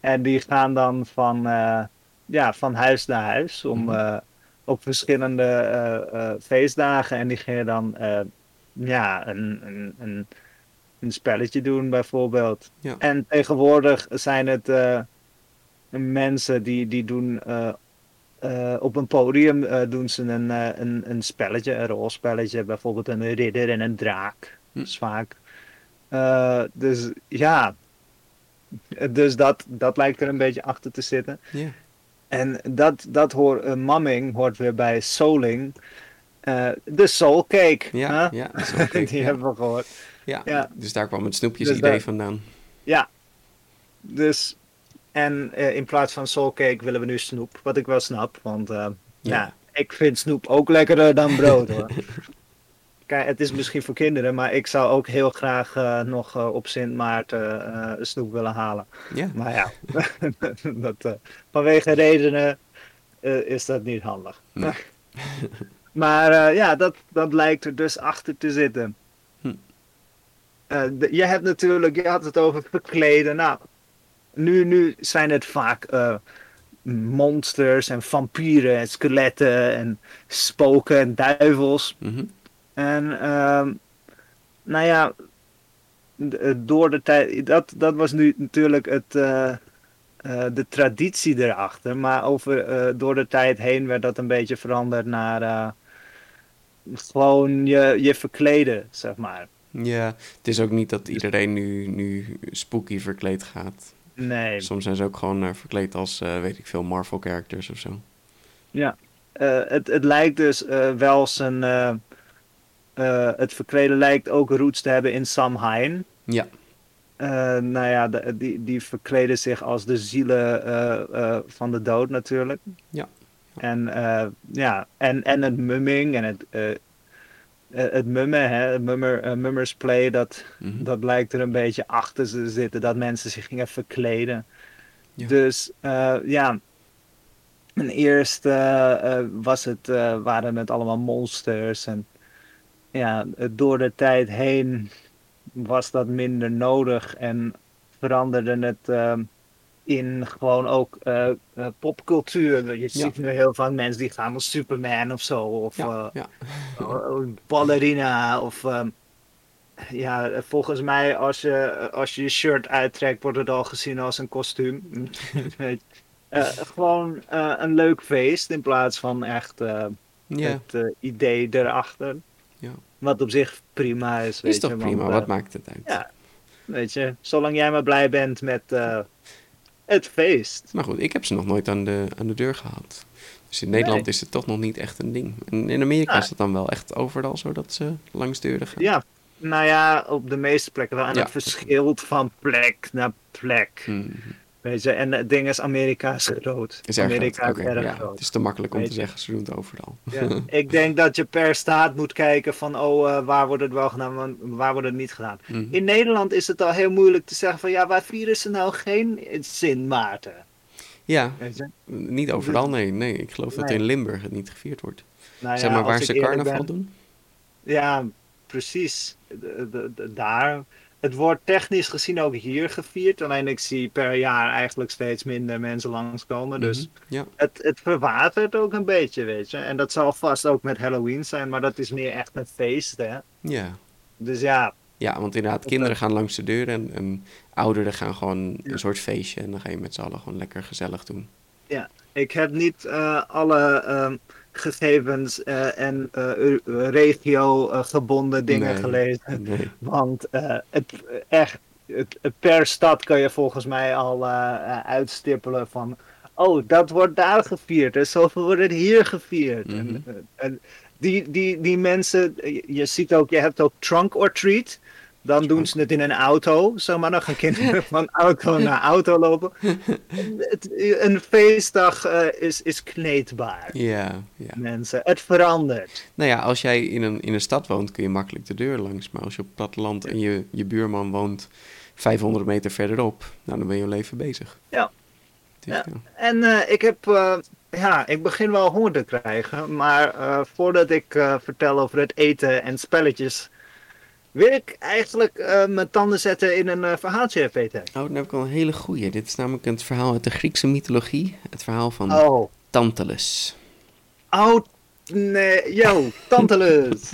en die gaan dan van, eh, ja, van huis naar huis om, Mhm. eh, op verschillende eh, eh, feestdagen en die gingen dan eh, ja, een, een, een, een spelletje doen bijvoorbeeld. Ja. En tegenwoordig zijn het eh, mensen die, die doen eh, eh, op een podium doen ze een, een, een spelletje, een rolspelletje, bijvoorbeeld een ridder en een draak. Hm. Dat is vaak. Dus ja, dus dat, dat lijkt er een beetje achter te zitten. En dat, dat hoort, mamming hoort weer bij souling. De soul cake. Ja, ja, Die ja. hebben we gehoord. Ja. Ja. dus daar kwam het snoepjes Dus idee vandaan. Ja, dus en eh, in plaats van soul cake willen we nu snoep, wat ik wel snap, want eh, ja. Ja. ik vind snoep ook lekkerder dan brood hoor. Kijk, het is misschien voor kinderen, maar ik zou ook heel graag eh, nog op Sint Maarten snoep willen halen. Ja. Maar ja, dat, vanwege redenen is dat niet handig. Nee. maar ja, dat, dat lijkt er dus achter te zitten. Hm. Eh, de- je hebt natuurlijk, je had het over verkleden. Nou, nu, nu zijn het vaak eh, monsters en vampieren en skeletten en spoken en duivels. Mhm. En ehm, nou ja, eh, door de tijd, dat, dat was nu natuurlijk het, de traditie erachter. Maar over, door de tijd heen werd dat een beetje veranderd naar gewoon je, je verkleden, zeg maar. Ja, het is ook niet dat iedereen nu, nu spooky verkleed gaat. Nee, Soms zijn ze ook gewoon eh, verkleed als, eh, weet ik veel, Marvel characters of zo. ja. Eh, het, het lijkt dus wel zijn. eh, het verkleden lijkt ook roots te hebben in Samhain. Ja, nou ja, de- die, die verkleden zich als de zielen van de dood natuurlijk. Ja. En, eh, ja, en, en het mumming en het, het mummen, hè, mummer, eh, mummers play, dat, mhm. dat lijkt er een beetje achter te zitten. Dat mensen zich gingen verkleden. Ja. Dus eh, ja, en eerst eh, eh, was het, eh, waren het allemaal monsters. En ja, door de tijd heen was dat minder nodig en veranderde het ehm, in gewoon ook eh, eh, popcultuur. Je ziet nu heel vaak mensen die gaan als Superman of zo, of eh, ballerina of ehm, ja, volgens mij als je, als je je shirt uittrekt wordt het al gezien als een kostuum. Gewoon een leuk feest in plaats van echt het idee erachter. Ja. Wat op zich prima is. Weet is toch je, prima, want, wat maakt het uit? ja. Weet je, zolang jij maar blij bent met het feest. Maar goed, ik heb ze nog nooit aan de, aan de deur gehad. Dus in Nederland Nee. is het toch nog niet echt een ding. En in Amerika Ah. is het dan wel echt overal zo dat ze langs deuren gaan. Ja, nou ja, op de meeste plekken wel. En Ja. het verschilt van plek naar plek. Mhm. Weet je, en het ding is, Amerika is groot. Is erg Amerika groot. is Oké, erg ja, groot. Het is te makkelijk om Weet te je. zeggen, ze doen het overal. Ja. Ik denk dat je per staat moet kijken van, oh, eh, waar wordt het wel gedaan, wa- waar wordt het niet gedaan. Mhm. In Nederland is het al heel moeilijk te zeggen van, ja, waar vieren ze nou geen Sint Maarten? Ja, niet overal, nee. nee. Ik geloof dat in Limburg het niet gevierd wordt. Nou zeg ja, maar waar ze carnaval ben- doen. Ja, precies. De- de- de- daar. Het wordt technisch gezien ook hier gevierd, alleen ik zie per jaar eigenlijk steeds minder mensen langskomen. Dus Mhm. Ja, het, het verwatert ook een beetje, weet je. En dat zal vast ook met Halloween zijn, maar dat is meer echt een feest, hè. ja. Dus ja, Ja, want inderdaad, kinderen gaan langs de deur en, en ouderen gaan gewoon Ja. een soort feestje. En dan ga je met z'n allen gewoon lekker gezellig doen. ik heb niet eh, alle ehm, gegevens eh, en uh, regio-gebonden dingen Nee, gelezen. Nee. Want het, echt, het, per stad kan je volgens mij al uitstippelen van... Oh, dat wordt daar gevierd en zoveel wordt het hier gevierd. Mhm. en, eh, en die, die, die mensen, je ziet ook, je hebt ook trunk or treat. Dan doen ze het in een auto. Zomaar dan gaan kinderen van auto naar auto lopen. Het, een feestdag eh, is, is kneedbaar, Ja, ja. mensen. Het verandert. Nou ja, als jij in een, in een stad woont, kun je makkelijk de deur langs. Maar als je op het platteland en je, je buurman woont 500 meter verderop, nou, dan ben je leven bezig. Ja. Dus. En eh, ik heb, eh, ja, ik begin wel honger te krijgen. Maar voordat ik vertel over het eten en spelletjes, wil ik eigenlijk eh, mijn tanden zetten in een eh, verhaaltje, Peter. Oh, dan heb ik al een hele goeie. Dit is namelijk het verhaal uit de Griekse mythologie. Het verhaal van Oh, Tantalus. oh, nee, yo, Tantalus.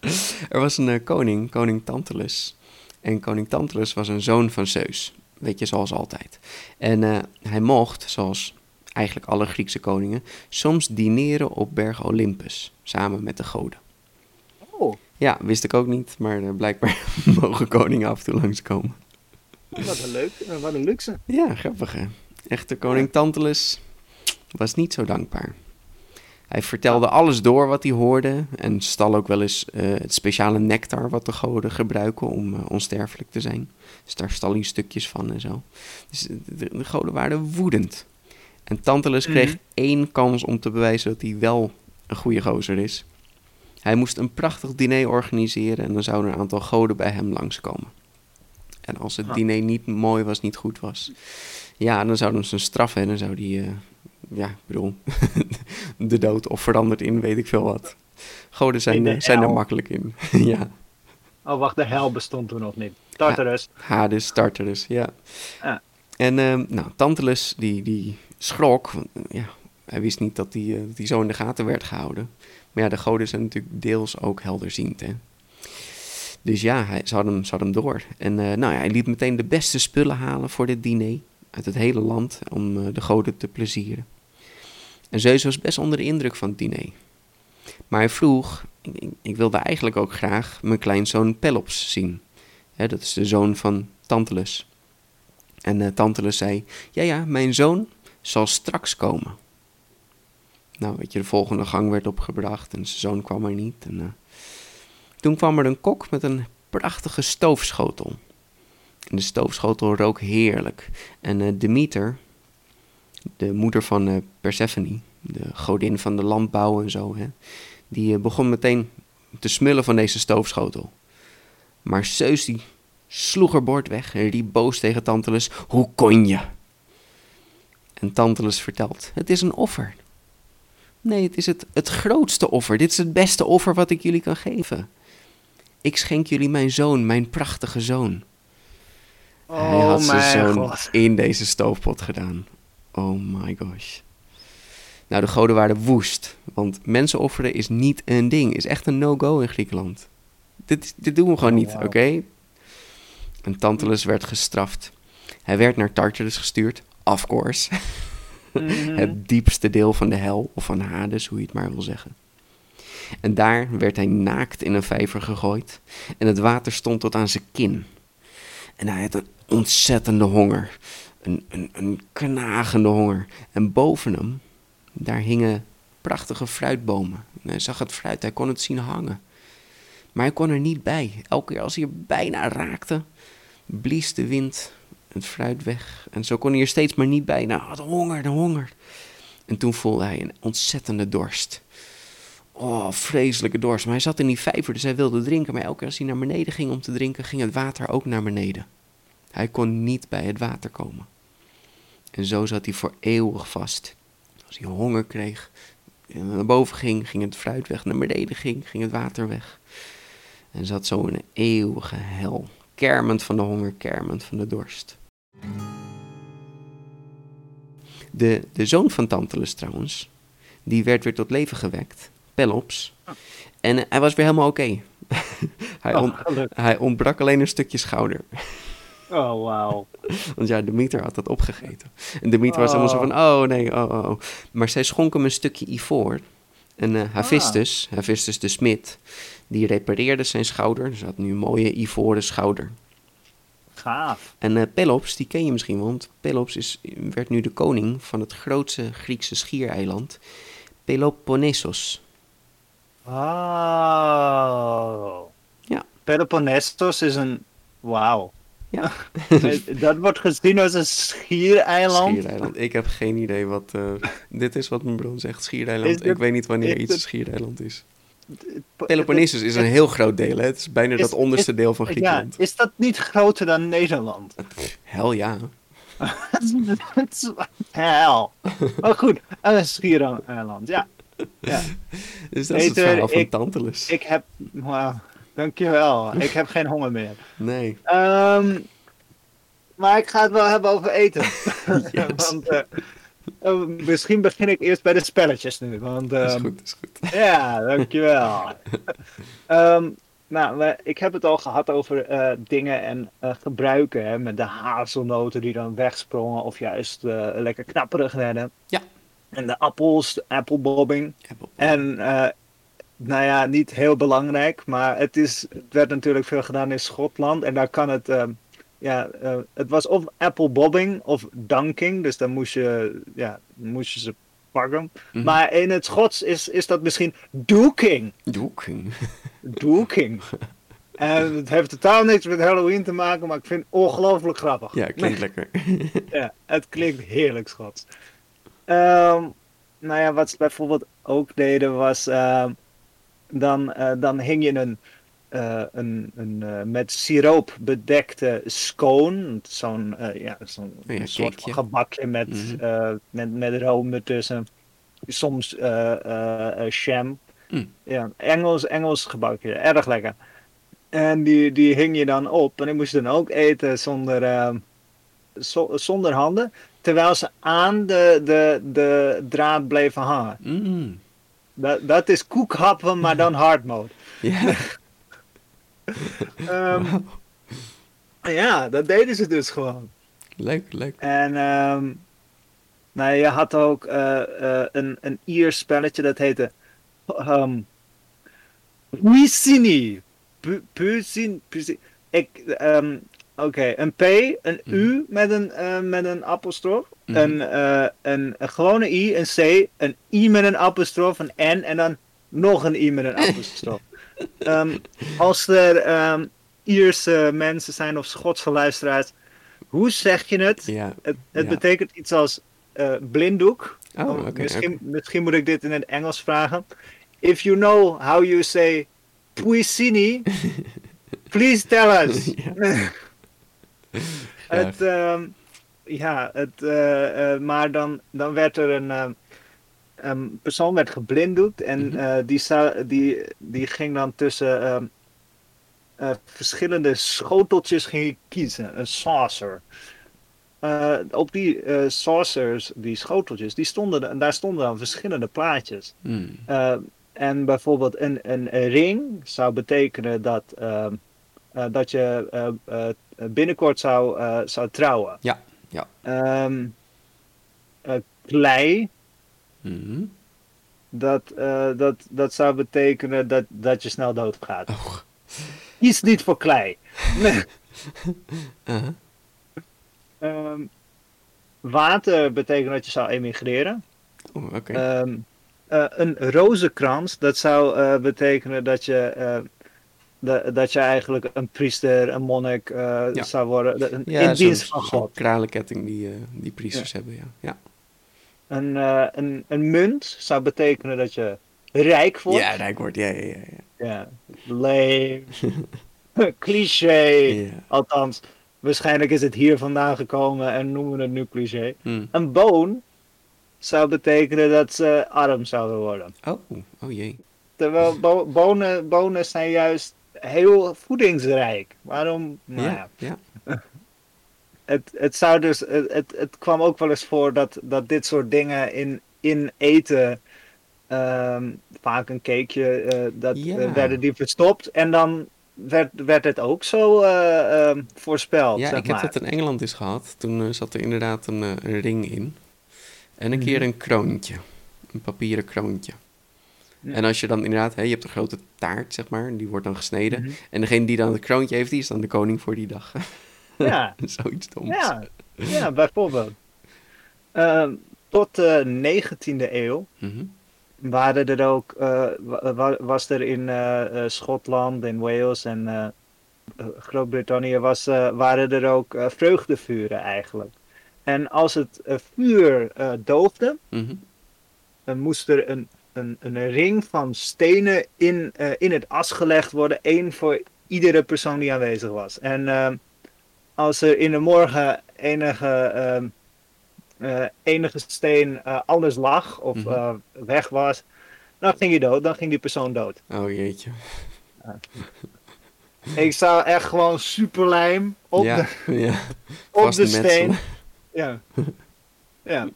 Er was een eh, koning, koning Tantalus. En koning Tantalus was een zoon van Zeus. Weet je, zoals altijd. En hij mocht, zoals eigenlijk alle Griekse koningen, soms dineren op berg Olympus. Samen met de goden. Ja, wist ik ook niet, maar eh, blijkbaar mogen koningen af en toe langskomen. wat een leuk, eh, wat een luxe. Ja, grappig hè. Echte koning Tantalus was niet zo dankbaar. Hij vertelde alles door wat hij hoorde en stal ook wel eens eh, het speciale nectar wat de goden gebruiken om onsterfelijk te zijn. Dus daar stal hij stukjes van en zo. Dus de, de- de goden waren woedend. En Tantalus kreeg Mhm. één kans om te bewijzen dat hij wel een goede gozer is. Hij moest een prachtig diner organiseren en dan zouden een aantal goden bij hem langskomen. En als het Ah. diner niet mooi was, niet goed was, ja, dan zouden ze hem straffen en dan zou die, eh, ja, ik bedoel, de dood of veranderd in, weet ik veel wat. Goden zijn, zijn er makkelijk in. ja, Oh, wacht, de hel bestond toen nog niet. Tartarus. Hades, Tartarus, ja. En ehm, nou, Tantalus, die, die schrok, ja, hij wist niet dat hij dat die zo in de gaten werd gehouden. Maar ja, de goden zijn natuurlijk deels ook helderziend, hè. Dus ja, hij, ze, hem, ze hem door. En eh, nou ja, hij liet meteen de beste spullen halen voor dit diner. Uit het hele land, om eh, de goden te plezieren. En Zeus was best onder de indruk van het diner. Maar hij vroeg, ik, wilde eigenlijk ook graag mijn kleinzoon Pelops zien. Dat is de zoon van Tantalus. En eh, Tantalus zei, ja ja, mijn zoon zal straks komen. Nou, weet je, de volgende gang werd opgebracht en zijn zoon kwam er niet. En, eh, toen kwam er een kok met een prachtige stoofschotel. En de stoofschotel rook heerlijk. En eh, Demeter, de moeder van eh, Persephone, de godin van de landbouw en zo, hè, die begon meteen te smullen van deze stoofschotel. Maar Zeus die sloeg haar bord weg en riep boos tegen Tantalus, hoe kon je? En Tantalus vertelt, het is een offer. Nee, het is het, het grootste offer. Dit is het beste offer wat ik jullie kan geven. Ik schenk jullie mijn zoon, mijn prachtige zoon. Hij Oh had zijn zoon god. in deze stoofpot gedaan. Oh my gosh. Nou, de goden waren woest. Want mensen offeren is niet een ding. Is echt een no-go in Griekenland. Dit, dit doen we gewoon Oh, niet, oké? En Tantalus werd gestraft. Hij werd naar Tartarus gestuurd. Of course. Mhm. Het diepste deel van de hel, of van Hades, hoe je het maar wil zeggen. En daar werd hij naakt in een vijver gegooid. En het water stond tot aan zijn kin. En hij had een ontzettende honger. Een, een, een knagende honger. En boven hem, daar hingen prachtige fruitbomen. En hij zag het fruit, hij kon het zien hangen. Maar hij kon er niet bij. Elke keer als hij er bijna raakte, blies de wind het fruit weg. En zo kon hij er steeds maar niet bij. Nou, de honger, de honger. En toen voelde hij een ontzettende dorst. Oh, vreselijke dorst. Maar hij zat in die vijver, dus hij wilde drinken. Maar elke keer als hij naar beneden ging om te drinken, ging het water ook naar beneden. Hij kon niet bij het water komen. En zo zat hij voor eeuwig vast. Als hij honger kreeg, en naar boven ging, ging het fruit weg. Naar beneden ging, ging het water weg. En zat zo in een eeuwige hel. Kermend van de honger, kermend van de dorst. De, de zoon van Tantalus trouwens, die werd weer tot leven gewekt. Pelops. En eh, hij was weer helemaal oké. hij, Oh, on- gelukkig. hij ontbrak alleen een stukje schouder. Oh, wauw. Want ja, Demeter had dat opgegeten. En Demeter was helemaal zo van, oh nee, oh, oh, oh. Maar zij schonk hem een stukje ivoor. En uh, Hephaestus, Hephaestus de smid, die repareerde zijn schouder. Dus hij had nu een mooie ivoren schouder. Gaaf. En uh, Pelops, die ken je misschien, want Pelops is, werd nu de koning van het grootste Griekse schiereiland, Peloponnesos. Oh. Ja. Peloponnesos is een... Wauw. Ja. dat wordt gezien als een schiereiland. Schiereiland. Ik heb geen idee wat... Uh, dit is wat mijn bron zegt, schiereiland. Ik weet niet wanneer iets een schiereiland is. Pe- Peloponnesos is een heel groot deel, hè? Het is bijna Is- dat onderste is- deel van Ja, Griekenland. is dat niet groter dan Nederland? Hel ja. Hel. Maar goed, een schiereiland, ja. ja. Dus dat is het Peter, verhaal van ik- Tantalus. Ik heb... Wauw, dankjewel. Ik heb geen honger meer. Nee. Ehm, maar ik ga het wel hebben over eten. Yes. want, eh, eh, misschien begin ik eerst bij de spelletjes nu. Want, Is ehm, goed, is goed. Ja, dankjewel. Ehm nou, ik heb het al gehad over eh, dingen en eh, gebruiken. Hè, met de hazelnoten die dan wegsprongen of juist lekker knapperig werden. Ja. En de appels, de appelbobbing. Apple. En nou ja, niet heel belangrijk, maar het, is, het werd natuurlijk veel gedaan in Schotland. En daar kan het, ehm, ja, eh, het was of appelbobbing of dunking. Dus dan moest je, ja, moest je ze pakken. Mhm. Maar in het Schots is, is dat misschien doeking. Doeking. Doeking. En het heeft totaal niks met Halloween te maken, maar ik vind het ongelooflijk grappig. Ja, klinkt lekker. Ja, het klinkt heerlijk Schots. Ehm, nou ja, wat ze bijvoorbeeld ook deden was, ehm, dan, eh, dan hing je een, eh, een, een eh, met siroop bedekte scone, zo'n eh, ja, zo'n Oh ja, soort van gebakje met, Mhm. met, met room ertussen. Soms jam. Mm. Ja, Engels, Engels gebakje, erg lekker. En die, die hing je dan op en die moest dan ook eten zonder, ehm, zo- zonder handen, terwijl ze aan de, de, de draad bleven hangen. Mm. Dat, dat is koekhappen, maar dan hard mode. Ja. Ehm, ja, dat deden ze dus gewoon. Leuk, leuk. En ehm, nou, je had ook eh, eh, een, een Iers spelletje dat heette um, Puicini. Pu- Puicin- Puicin- Ik, ehm, Oké, een P, een U met een, eh, met een apostrof, Mhm. een, een, een gewone I, een C, een I met een apostrof, een N en dan nog een I met een apostrof. Ehm, als er ehm, Ierse mensen zijn of Schotse luisteraars, hoe zeg je het? Ja. Het, het Ja. betekent iets als eh, blinddoek. Oh, Oh, misschien, misschien moet ik dit in het Engels vragen. If you know how you say Puicini, please tell us. het, ehm, ja, het, eh, eh, maar dan, dan werd er een, ehm, een persoon werd geblinddoekt en Mhm. eh, die, die, die ging dan tussen ehm, eh, verschillende schoteltjes ging kiezen. Een saucer. Eh, op die saucers, die schoteltjes, die stonden, en daar stonden dan verschillende plaatjes. Mm. Eh, en bijvoorbeeld een, een, ring zou betekenen dat, ehm, dat je binnenkort zou, zou trouwen. Ja, ja. Ehm, eh, Mhm. dat, eh, dat, dat zou betekenen dat, dat je snel doodgaat. Oh. Kies niet voor klei. Nee. Uh-huh. Ehm, water betekent dat je zou emigreren. Oh, oké. Ehm, eh, een rozenkrans, dat zou eh, betekenen dat je, da- dat je eigenlijk een priester, een monnik Ja. zou worden. de- ja, in zo'n- dienst van zo'n God. kralenketting die, die priesters hebben, ja. Ja, Een, eh, een, een munt zou betekenen dat je rijk wordt. ja rijk wordt. Ja, ja, ja. ja. Ja. Lame. cliché. Ja. Althans, waarschijnlijk is het hier vandaan gekomen en noemen we het nu cliché. Mm. Een boon zou betekenen dat ze arm zouden worden. Oh, oh jee. Terwijl bo- bonen, bonen zijn juist heel voedingsrijk. Waarom? Nou Ja, ja. het, het, zou dus, het, het, het kwam ook wel eens voor dat, dat dit soort dingen in, in eten, ehm, vaak een cakeje, eh, dat Ja. eh, werden die verstopt en dan werd, werd het ook zo eh, ehm, voorspeld. Ja, zeg ik heb dat in Engeland eens gehad. Toen zat er inderdaad een, een ring in. En een Mhm. keer een kroontje. Een papieren kroontje. Ja. En als je dan inderdaad, hè, je hebt een grote taart, zeg maar, die wordt dan gesneden. Mhm. En degene die dan het kroontje heeft, die is dan de koning voor die dag. Ja, Zoiets doms. ja, ja bijvoorbeeld. Ehm, tot de 19e eeuw Mhm. waren er ook, eh, wa- wa- was er in eh, eh, Schotland, in Wales en eh, eh, Groot-Brittannië was, eh, waren er ook eh, vreugdevuren eigenlijk. En als het eh, vuur eh, doofde, Mhm. dan moest er een, een, een ring van stenen in, eh, in het as gelegd worden. één voor iedere persoon die aanwezig was. En ehm, als er in de morgen enige, ehm, eh, enige steen eh, anders lag of Mhm. eh, weg was, dan ging hij dood. Dan ging die persoon dood. Oh jeetje. Ik zou echt gewoon super lijm op ja, de, ja. op de metselen. steen. Ja. ja.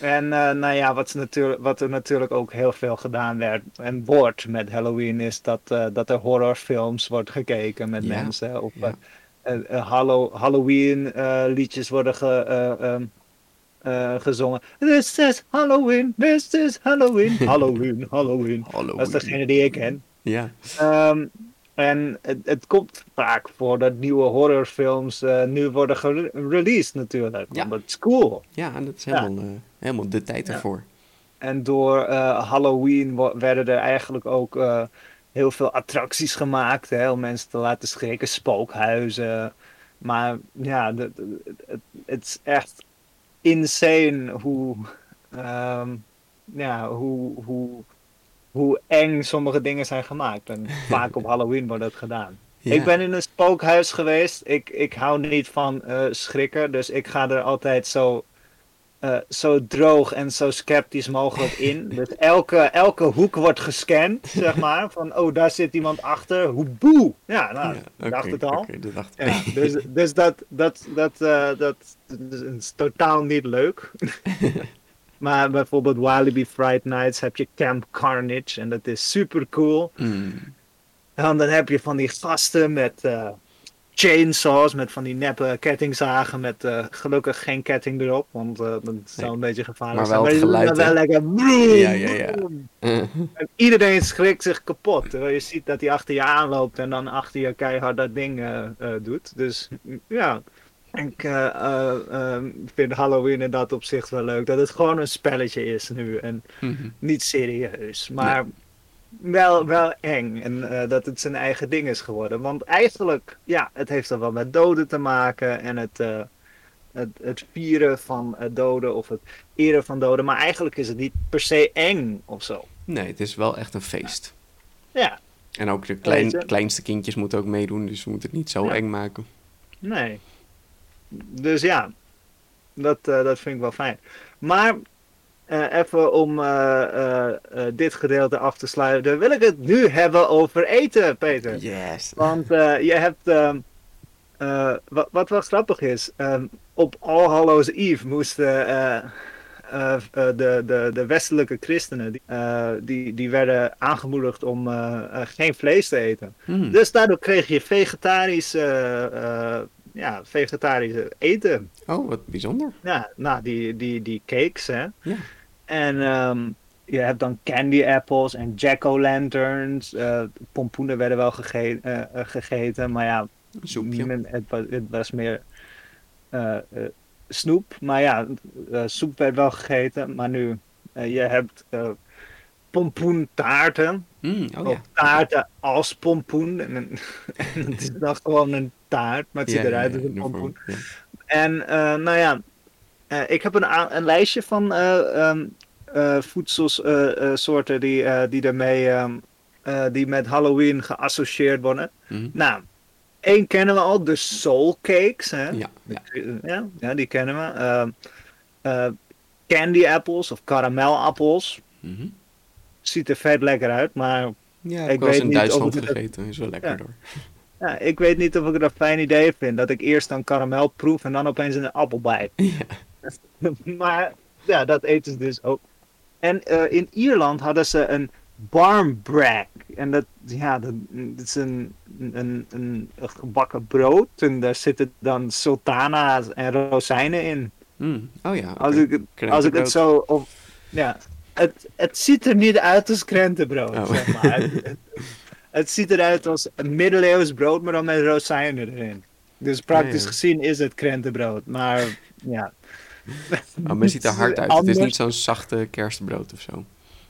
En nou ja, wat, natuurlijk, wat er natuurlijk ook heel veel gedaan werd en wordt met Halloween is dat, dat er horrorfilms wordt gekeken met Ja, mensen. Of eh, eh, Hallo- Halloween eh, liedjes worden ge, eh, ehm, eh, gezongen. This is Halloween, this is Halloween, Halloween, Halloween. Hallo. Dat is degene die ik ken. Ja, Ehm, en het, het komt vaak voor dat nieuwe horrorfilms nu worden gereleased natuurlijk. Ja. Want het is cool. ja, en dat is Ja. helemaal, helemaal de tijd Ja. ervoor. En door Halloween werden er eigenlijk ook heel veel attracties gemaakt hè, om mensen te laten schrikken. Spookhuizen. Maar ja, het, het is echt insane hoe, ehm, ja, hoe, hoe, hoe eng sommige dingen zijn gemaakt. En vaak op Halloween wordt dat gedaan. Ja. Ik ben in een spookhuis geweest. Ik, ik hou niet van eh, schrikken, dus ik ga er altijd zo, eh, zo droog en zo sceptisch mogelijk in. Dus elke, elke hoek wordt gescand, zeg maar. Van, oh, daar zit iemand achter. Hoe boe! Ja, nou, Ja, dacht het al. dat dacht. Ja, dus dus dat, dat, dat, eh, dat, dat is totaal niet leuk. maar bijvoorbeeld Walibi Fright Nights heb je Camp Carnage en dat is super cool. Mm. En dan heb je van die gasten met eh, chainsaws, met van die neppe kettingzagen met eh, gelukkig geen ketting erop, want eh, dat zou Nee. een beetje gevaarlijk Maar zijn. wel geluid, dan wel lekker broem, Ja, ja, ja. En iedereen schrikt zich kapot. Terwijl je ziet dat hij achter je aanloopt en dan achter je keihard dat ding eh, doet. Dus ja, ik eh, eh, eh, vind Halloween in dat opzicht wel leuk. Dat het gewoon een spelletje is nu en mhm. niet serieus. Maar wel, wel eng en eh, dat het zijn eigen ding is geworden. Want eigenlijk, ja, het heeft dan wel met doden te maken en het... eh, het, het vieren van eh, doden of het eren van doden. Maar eigenlijk is het niet per se eng of zo. Nee, het is wel echt een feest. Ja, En ook de klein, kleinste kindjes moeten ook meedoen, dus we moeten het niet zo Ja. eng maken. nee. Dus ja, dat, dat vind ik wel fijn. Maar even om eh, eh, eh, dit gedeelte af te sluiten, wil ik het nu hebben over eten, Peter. Yes. Want eh, je hebt, ehm, eh, wat, wat wel grappig is, ehm, op All Hallows Eve moesten eh, eh, eh, de, de, de westelijke christenen, die, eh, die, die werden aangemoedigd om eh, eh, geen vlees te eten. Mm. Dus daardoor kreeg je vegetarisch, eh, eh, ja, vegetarisch eten. Oh, wat bijzonder. Ja, nou, die, die, die cakes, hè. Ja. En ehm, je hebt dan candy apples en jack-o'-lanterns. eh pompoenen werden wel gege- eh, eh, gegeten, maar ja, men- het, het was meer snoep. Maar ja, soep werd wel gegeten. Maar nu, je hebt pompoentaarten. Mm, oh Of ja. taarten als pompoen. En, en het is dan gewoon een taart, maar het ziet Ja, eruit ja, als een pompoen. En nou ja, ik heb een, een lijstje van eh ehm, eh, voedselsoorten die, eh, die, ermee, ehm, eh, die met Halloween geassocieerd worden. Mhm. Nou, één kennen we al, de soul cakes. Hè? Ja, ja. Ja, die kennen we. Ehm, eh, candy apples of karamelappels. Mhm. Ziet er vet lekker uit, maar Ja, Ik ik was weet in niet of Duitsland gegeten. Is wel lekker Ja. door. ja, ik weet niet of ik het een fijn idee vind. Dat ik eerst dan karamel proef en dan opeens een appel bijt. Ja. maar ja, dat eten ze dus ook. En eh, in Ierland hadden ze een barmbrack. En dat, ja, dat, dat is een, een, een, een gebakken brood. En daar zitten dan sultana's en rozijnen in. Mm, Oh ja, Als ik, het- als ik het Krentenbrood. zo... Of, ja, het, het ziet er niet uit als krentenbrood, Oh. zeg maar. het, het ziet eruit als een middeleeuws brood, maar dan met rozijnen erin. Dus praktisch Ja, ja. gezien is het krentenbrood, maar ja. Maar het ziet er hard uit. Het is niet zo'n zachte kerstbrood of zo.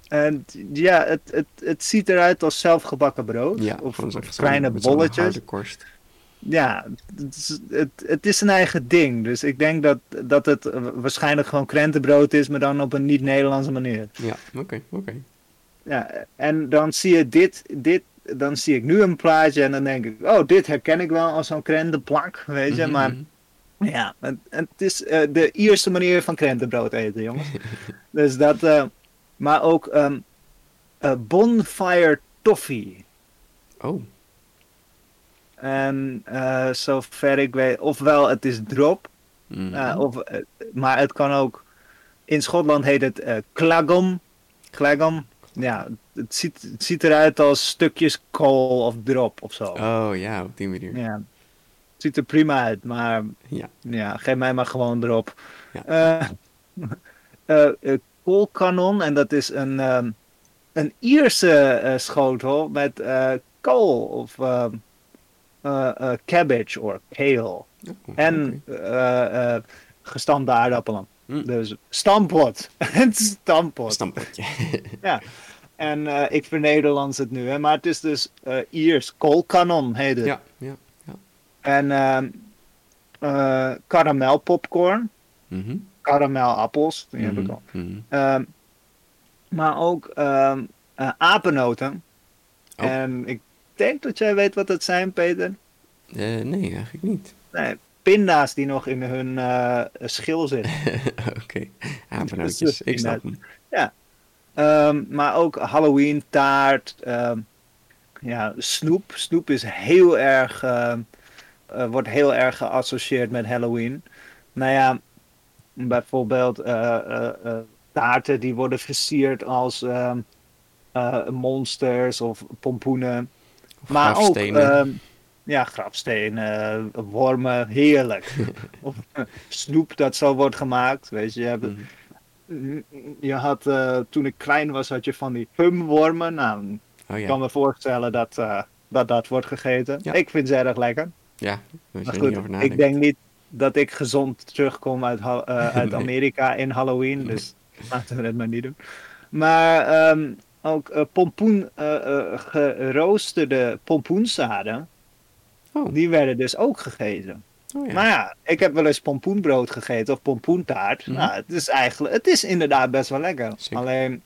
En ja, het, het, het ziet eruit als zelfgebakken brood. Ja, of kleine bolletjes. korst. Ja, het is, het, het is een eigen ding. Dus ik denk dat, dat het waarschijnlijk gewoon krentenbrood is, maar dan op een niet-Nederlandse manier. Ja, oké, oké. Ja, en dan zie je dit, dit, dan zie ik nu een plaatje en dan denk ik, oh, dit herken ik wel als zo'n krentenplak, weet je. Mhm, Maar ja, het, het is eh, de Ierse manier van krentenbrood eten, jongens. dus dat, eh, maar ook ehm, eh, bonfire toffee. Oh, En zover ik weet, ofwel het is drop, eh, of, maar het kan ook, in Schotland heet het klagom. Klagom. Ja, het ziet, het ziet eruit als stukjes kool of drop of zo. oh ja, op die manier. Ja. Het ziet er prima uit, maar Ja. ja, geef mij maar gewoon erop. Ja. Eh, eh, eh, koolkanon, en dat is een, ehm, een Ierse schotel met kool of ehm, eh, eh, cabbage of kale. Oh, En gestampte aardappelen. Hm. Dus stampot. een stampot. Stampotje. En eh, ik vernederlands het nu, hè, maar het is dus eh Iers. Koolkanon heet het. ja, ja. En ehm eh karamelpopcorn. Mhm. Karamelappels, die heb ik Mhm, al. mhm. Ehm, maar ook ehm eh, apennoten. Oh. En ik denk dat jij weet wat het zijn, Peter. Eh, nee, eigenlijk niet. Nee, pinda's die nog in hun schil zitten. Oké, apennootjes. Ik snap hem. Ehm, maar ook Halloween taart. ja, snoep. Snoep is heel erg, eh, wordt heel erg geassocieerd met Halloween. Nou ja, bijvoorbeeld eh, eh, taarten die worden versierd als ehm, eh, monsters of pompoenen. Of Maar ook ehm, ja, grafstenen, wormen, heerlijk. of snoep dat zo wordt gemaakt. Weet je, je hebt Mhm. je had, toen ik klein was, had je van die humwormen. Nou, Oh ik kan me voorstellen dat, dat dat wordt gegeten. Ja. Ik vind ze erg lekker. Ja, Maar goed, ik denk niet dat ik gezond terugkom uit, eh, uit Nee. Amerika in Halloween. Dus laten we het maar niet doen. Maar ehm, ook eh, pompoen, eh, eh, geroosterde pompoenzaden, Oh, die werden dus ook gegeten. oh ja. Maar ja, ik heb wel eens pompoenbrood gegeten of pompoentaart. Mhm. Nou, het is eigenlijk, het is inderdaad best wel lekker. Zeker. Alleen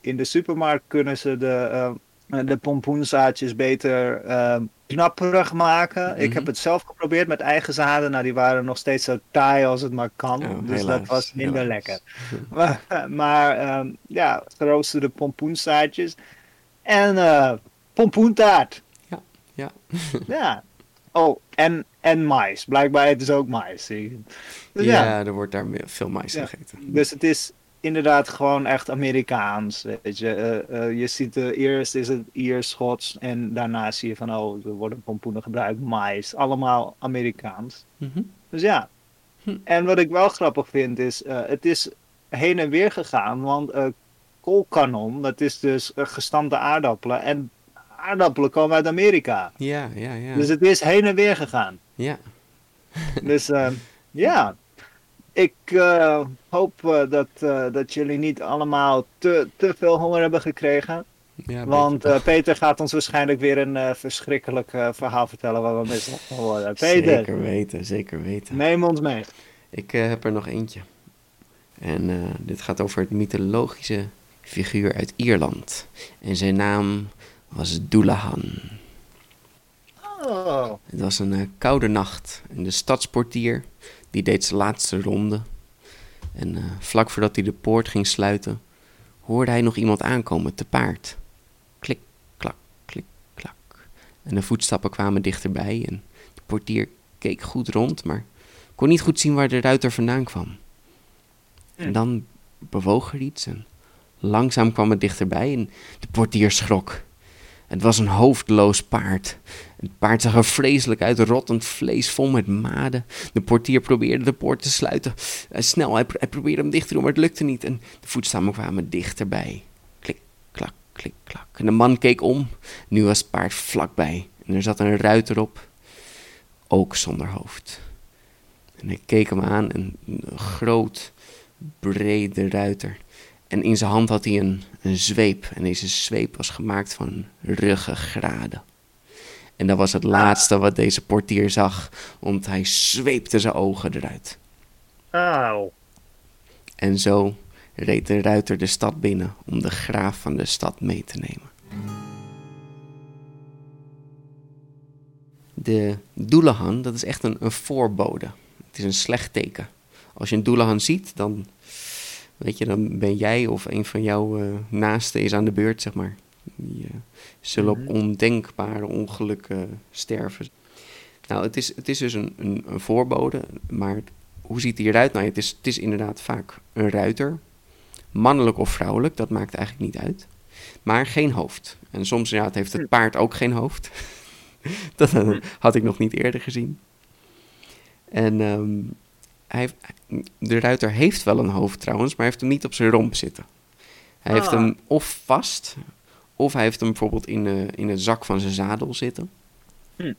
in de supermarkt kunnen ze de, eh, de pompoenzaadjes beter eh, knapperig maken. Ik Mhm. heb het zelf geprobeerd met eigen zaden. Nou, die waren nog steeds zo taai als het maar kan. Oh, dus helaas, dat was minder helaas. lekker. Maar, maar ehm, ja, geroosterde pompoenzaadjes. En eh, pompoentaart. Ja, ja. ja. Oh, en, en mais. Blijkbaar het is ook mais. zie je. Dus ja. ja, er wordt daar veel mais Ja. gegeten. Dus het is inderdaad gewoon echt Amerikaans. Weet je, Eh, eh, je ziet eh, eerst is het Iers, Schots en daarna zie je van oh, er worden pompoenen gebruikt, mais. Allemaal Amerikaans. Mhm. Dus ja. Hm. En wat ik wel grappig vind is, het is heen en weer gegaan, want koolkanon, dat is dus gestampte aardappelen. En aardappelen komen uit Amerika. Ja, ja, ja. Dus het is heen en weer gegaan. ja. Dus ja, ik eh, hoop eh, dat, eh, dat jullie niet allemaal te, te veel honger hebben gekregen. ja, Want Peter gaat ons waarschijnlijk weer een verschrikkelijk verhaal vertellen waar we mee gaan worden. Peter, Zeker weten, zeker weten. neem ons mee. Ik heb er nog eentje. En dit gaat over het mythologische figuur uit Ierland. En zijn naam was Doulahan. Oh, Het was een koude nacht en de stadsportier die deed zijn laatste ronde. En eh, vlak voordat hij de poort ging sluiten, hoorde hij nog iemand aankomen te paard. Klik, klak, klik, klak. En de voetstappen kwamen dichterbij en de portier keek goed rond, maar kon niet goed zien waar de ruiter vandaan kwam. En dan bewoog er iets en langzaam kwam het dichterbij en de portier schrok. Het was een hoofdloos paard. Het paard zag er vreselijk uit, rottend vlees vol met maden. De portier probeerde de poort te sluiten. Uh, snel, hij, probeerde hem dicht te doen, maar het lukte niet. En de voetstappen kwamen dichterbij. Klik, klak, klik, klak. En de man keek om. Nu was het paard vlakbij. En er zat een ruiter op, ook zonder hoofd. En hij keek hem aan, een groot, brede ruiter. En in zijn hand had hij een, een zweep. En deze zweep was gemaakt van ruggengraden. En dat was het laatste wat deze portier zag, want hij zweepte zijn ogen eruit. Auw. En zo reed de ruiter de stad binnen om de graaf van de stad mee te nemen. De doelehan, dat is echt een, een voorbode. Het is een slecht teken. Als je een doelehan ziet, dan, weet je, dan ben jij of een van jouw uh, naasten is aan de beurt, zeg maar. Die uh, zullen op ondenkbare ongelukken sterven. Nou, het is, het is dus een, een, een voorbode, maar hoe ziet hij eruit? Nou, het is, het is inderdaad vaak een ruiter. Mannelijk of vrouwelijk, dat maakt eigenlijk niet uit. Maar geen hoofd. En soms inderdaad heeft het paard ook geen hoofd. dat had ik nog niet eerder gezien. En um, hij de ruiter heeft wel een hoofd trouwens, maar hij heeft hem niet op zijn romp zitten. Hij heeft hem of vast, of hij heeft hem bijvoorbeeld in de, in de zak van zijn zadel zitten. Hm.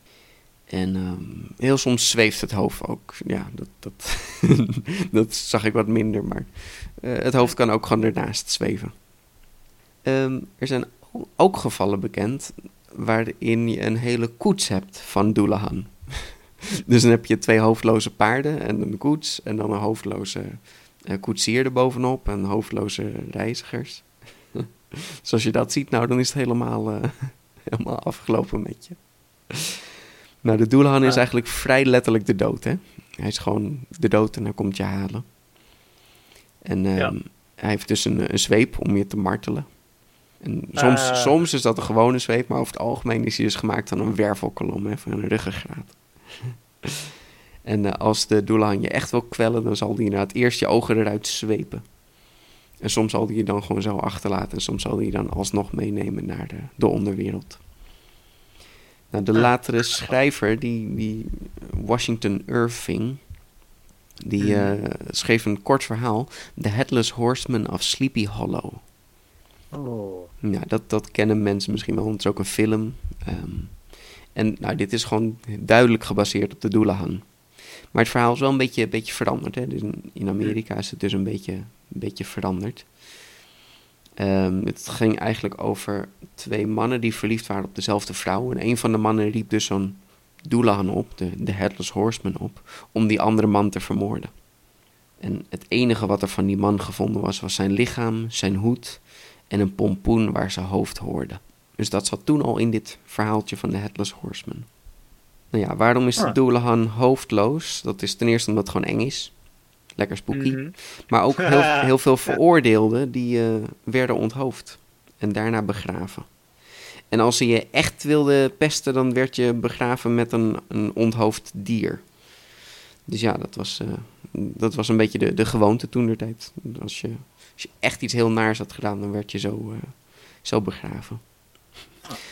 En um, heel soms zweeft het hoofd ook. Ja, dat, dat, dat zag ik wat minder, maar uh, het hoofd kan ook gewoon ernaast zweven. Um, er zijn ook gevallen bekend waarin je een hele koets hebt van Doulahan. dus dan heb je twee hoofdloze paarden en een koets en dan een hoofdloze uh, koetsier erbovenop en hoofdloze reizigers. dus als je dat ziet, nou dan is het helemaal, uh, helemaal afgelopen met je. Nou, de Doulahan is eigenlijk vrij letterlijk de dood, hè. Hij is gewoon de dood en hij komt je halen. En ja. hij heeft dus een, een zweep om je te martelen. En soms, uh. soms is dat een gewone zweep, maar over het algemeen is hij dus gemaakt van een wervelkolom, hè, van een ruggengraat. en uh, als de doelahan je echt wil kwellen, dan zal hij inderdaad eerst je ogen eruit zwepen. En soms zal hij je dan gewoon zo achterlaten en soms zal hij je dan alsnog meenemen naar de, de onderwereld. Nou, de latere schrijver, die, die Washington Irving, die uh, schreef een kort verhaal, The Headless Horseman of Sleepy Hollow. Oh. Ja, dat, dat kennen mensen misschien wel, want het is ook een film. Um, en nou, dit is gewoon duidelijk gebaseerd op de Doulahan. Maar het verhaal is wel een beetje, een beetje veranderd. Hè? Dus in Amerika is het dus een beetje, een beetje veranderd. Um, het ging eigenlijk over twee mannen die verliefd waren op dezelfde vrouw. En een van de mannen riep dus zo'n Doulahan op, de, de Headless Horseman op, om die andere man te vermoorden. En het enige wat er van die man gevonden was, was zijn lichaam, zijn hoed en een pompoen waar zijn hoofd hoorde. Dus dat zat toen al in dit verhaaltje van de Headless Horseman. Nou ja, waarom is de ah. Doulahan hoofdloos? Dat is ten eerste omdat het gewoon eng is. Lekker spooky. Mm -hmm. Maar ook heel, heel veel veroordeelden die uh, werden onthoofd. En daarna begraven. En als ze je echt wilde pesten, dan werd je begraven met een, een onthoofd dier. Dus ja, dat was, uh, dat was een beetje de, de gewoonte toen der tijd. Als je, als je echt iets heel naars had gedaan, dan werd je zo, uh, zo begraven.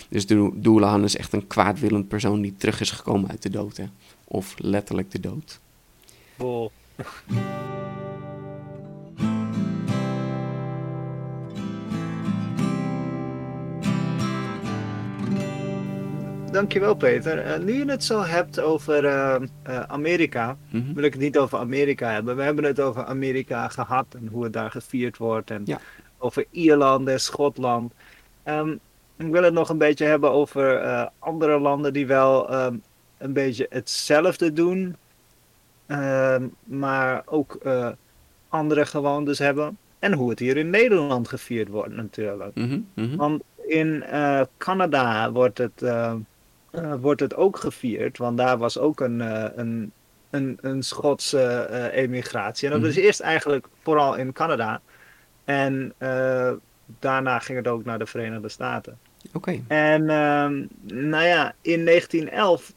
Dus Doulahan is echt een kwaadwillend persoon die terug is gekomen uit de dood. Hè? Of letterlijk de dood. Dankjewel Peter. Uh, nu je het zo hebt over uh, uh, Amerika, mm -hmm. wil ik het niet over Amerika hebben. We hebben het over Amerika gehad en hoe het daar gevierd wordt. En ja. over Ierland en Schotland. Um, ik wil het nog een beetje hebben over uh, andere landen die wel um, een beetje hetzelfde doen, uh, maar ook uh, andere gewoontes hebben. En hoe het hier in Nederland gevierd wordt natuurlijk. Mm -hmm, mm -hmm. Want in Canada wordt het, wordt het ook gevierd, want daar was ook een, een, een, een Schotse emigratie. En dat Mhm. was eerst eigenlijk vooral in Canada. En daarna ging het ook naar de Verenigde Staten. Oké. Okay. En um, nou ja, in 1911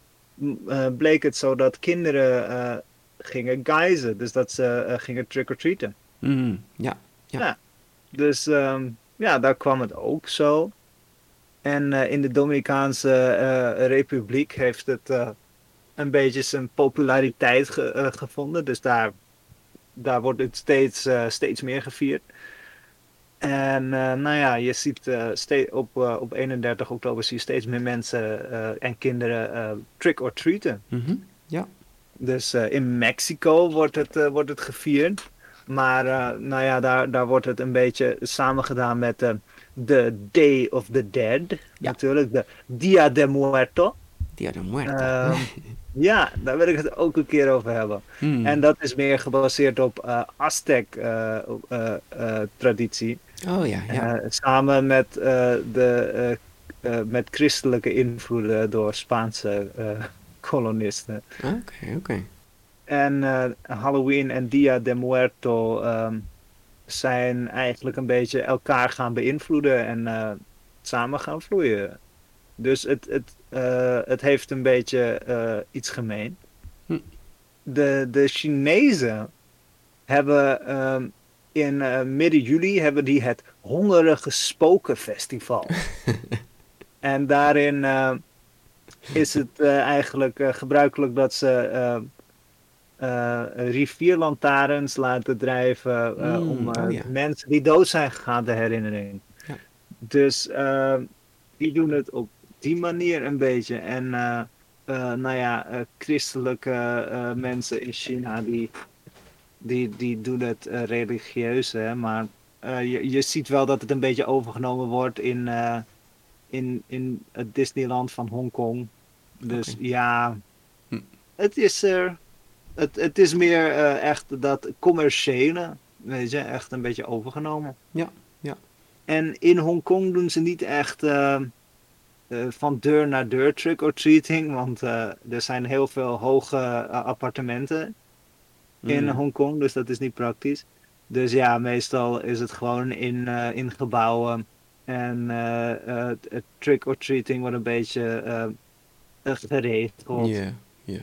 uh, bleek het zo dat kinderen uh, gingen geizen. Dus dat ze uh, gingen trick-or-treaten. Mm, ja, ja. ja. Dus um, ja, daar kwam het ook zo. En eh, in de Dominicaanse eh, Republiek heeft het eh, een beetje zijn populariteit ge- eh, gevonden. Dus daar, daar wordt het steeds, eh, steeds meer gevierd. En eh, nou ja, je ziet eh, op, eh, op 31 oktober zie je steeds meer mensen en kinderen trick or treaten. Mhm. Ja. Dus in Mexico wordt het, wordt het gevierd. Maar nou ja, daar, daar wordt het een beetje samengedaan met de Day of the Dead. Natuurlijk, de Dia de Muerto. Dia de Muerte. Ja, daar wil ik het ook een keer over hebben. Hmm. En dat is meer gebaseerd op Aztec eh, op, eh, eh, traditie. Oh ja, ja. Samen met, de, met christelijke invloeden door Spaanse kolonisten. Oké, oké. En Halloween en Dia de Muerto ehm, zijn eigenlijk een beetje elkaar gaan beïnvloeden en samen gaan vloeien. Dus het, het, eh, het heeft een beetje eh, iets gemeen. Hm. De, de Chinezen hebben ehm, in eh, midden juli hebben die het Hongerige Spoken Festival. en daarin is het eigenlijk gebruikelijk dat ze rivierlantaarns laten drijven Mm, om oh ja. mensen die dood zijn gegaan de herinnering. Ja. Dus die doen het op die manier een beetje. En eh, eh, nou ja, eh, christelijke mensen in China die, die, die doen het religieus, hè, maar je, je ziet wel dat het een beetje overgenomen wordt in, in, in het Disneyland van Hongkong. Dus ja, Hm. het is er. Het, het is meer echt dat commerciële, weet je, echt een beetje overgenomen. Ja, ja. En in Hongkong doen ze niet echt eh, van deur naar deur trick or treating, want eh, er zijn heel veel hoge eh, appartementen in Mm. Hongkong, dus dat is niet praktisch. Dus ja, meestal is het gewoon in, in gebouwen. En trick or treating wordt een beetje geregeld. Ja, ja.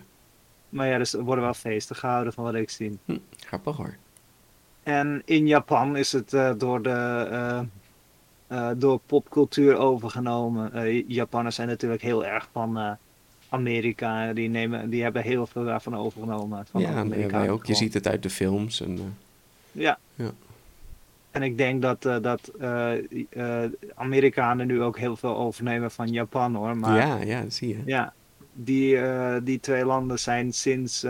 Maar ja, dus er worden wel feesten gehouden van wat ik zie. Hm, grappig hoor. En in Japan is het door de eh, door popcultuur overgenomen. Eh, Japanners zijn natuurlijk heel erg van eh, Amerika. Die, nemen, die hebben heel veel daarvan overgenomen. Van ja, Amerika ook. Je ziet het uit de films. En, Ja. Ja. En ik denk dat, dat Amerikanen nu ook heel veel overnemen van Japan hoor. Maar ja, ja, dat zie je. ja, die, die twee landen zijn sinds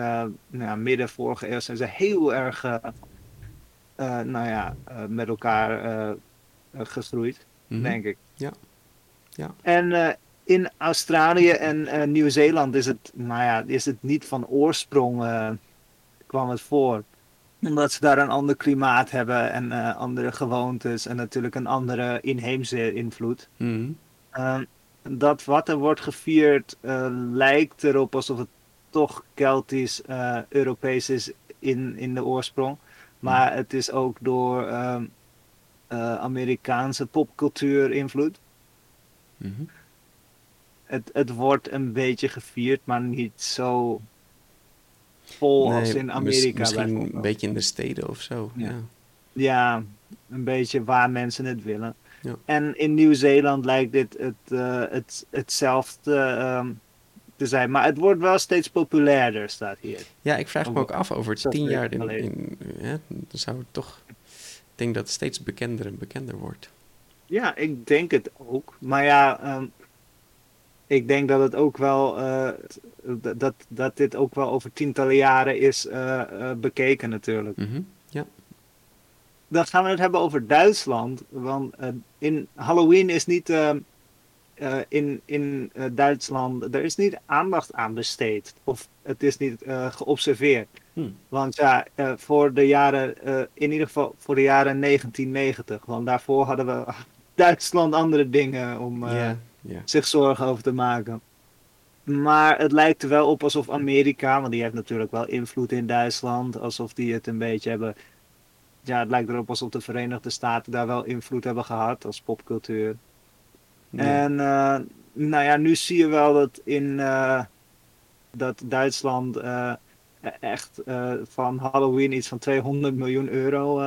nou midden vorige eeuw zijn ze heel erg nou ja, met elkaar eh, gegroeid, Mhm. denk ik. Ja. Ja. En eh, in Australië en eh, Nieuw-Zeeland is het, nou ja, is het niet van oorsprong kwam het voor. Omdat ze daar een ander klimaat hebben en andere gewoontes en natuurlijk een andere inheemse invloed. Mhm. Ehm, dat wat er wordt gevierd lijkt erop alsof het toch Keltisch, Europees is in, in de oorsprong. Maar het is ook door ehm, eh, Amerikaanse popcultuur invloed. Mhm. Het, het wordt een beetje gevierd, maar niet zo vol als in Amerika Misschien een beetje in de steden of zo. Ja. Ja. Ja, een beetje waar mensen het willen. Ja. En in Nieuw-Zeeland lijkt dit het, eh, het, hetzelfde ehm, te zijn. Maar het wordt wel steeds populairder, staat hier. Ja, ik vraag me ook af over tien jaar. In, dan zou het toch. Ik denk dat het steeds bekender en bekender wordt. Ja, ik denk het ook. Maar ja, ehm, ik denk dat het ook wel eh, dat, dat dit ook wel over tientallen jaren is eh, eh, bekeken natuurlijk. Mhm. Ja. Dan gaan we het hebben over Duitsland. Want in Halloween is niet eh, in, in eh, Duitsland, er is niet aandacht aan besteed. Of het is niet eh, geobserveerd. Hm. Want ja, voor de jaren, in ieder geval voor de jaren 1990. Want daarvoor hadden we Duitsland andere dingen om zich zorgen over te maken. Maar het lijkt er wel op alsof Amerika, want die heeft natuurlijk wel invloed in Duitsland, alsof die het een beetje hebben. Ja, het lijkt erop alsof de Verenigde Staten daar wel invloed hebben gehad als popcultuur. Ja. En eh, nou ja, nu zie je wel dat in eh, dat Duitsland eh, echt eh, van Halloween iets van 200 miljoen euro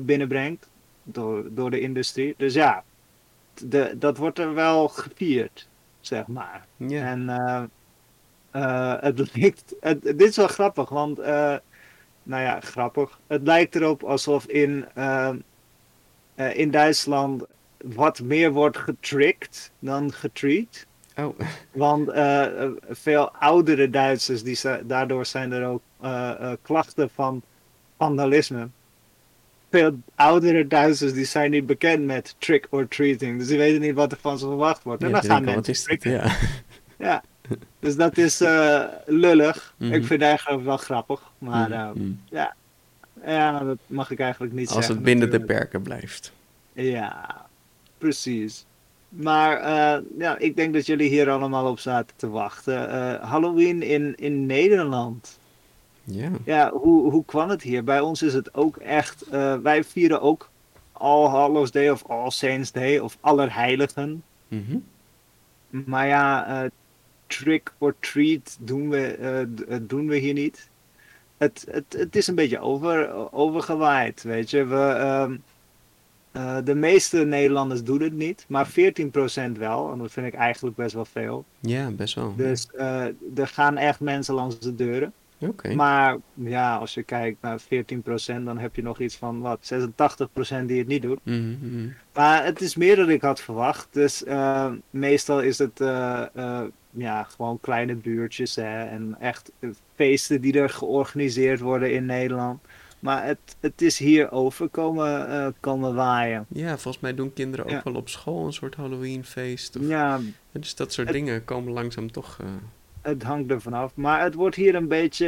binnenbrengt door, door de industrie. Dus ja, de, dat wordt er wel gevierd, zeg maar. En het lijkt, het, dit is wel grappig, want, nou ja, grappig. Het lijkt erop alsof in, in Duitsland wat meer wordt getricked dan getreat. Oh, Want eh, veel oudere Duitsers, die, daardoor zijn er ook eh, eh, klachten van vandalisme. Veel oudere Duitsers die zijn niet bekend met trick or treating. Dus die weten niet wat er van ze verwacht wordt. En ja, dan gaan mensen tricken. Ja. Ja. Dus dat is lullig. Mhm. Ik vind het eigenlijk wel grappig. Maar Mhm, mhm. ja, dat mag ik eigenlijk niet Als zeggen. het binnen de perken blijft. Ja, precies. Maar eh, ja, ik denk dat jullie hier allemaal op zaten te wachten. Eh, Halloween in, in Nederland. Ja. Ja, hoe, hoe kwam het hier? Bij ons is het ook echt. eh, wij vieren ook All Hallows Day of All Saints Day of Allerheiligen. Mhm. Maar ja, eh, trick or treat doen we, d- doen we hier niet. Het, het, het is een beetje over, overgewaaid, weet je. We, ehm, eh, de meeste Nederlanders doen het niet, maar 14% wel. En dat vind ik eigenlijk best wel veel. Ja, best wel. Dus eh, er gaan echt mensen langs de deuren. Oké. Maar ja, als je kijkt naar 14%, dan heb je nog iets van wat, 86% die het niet doet. Mhm, mhm. Maar het is meer dan ik had verwacht. Dus eh, meestal is het ja, gewoon kleine buurtjes hè, en echt feesten die er georganiseerd worden in Nederland. Maar het, het is hier over komen, eh, komen waaien. Ja, volgens mij doen kinderen ook Ja. wel op school een soort Halloweenfeest. Of... Ja, Dus dat soort Het- dingen komen langzaam toch. eh, het hangt er vanaf. Maar het wordt hier een beetje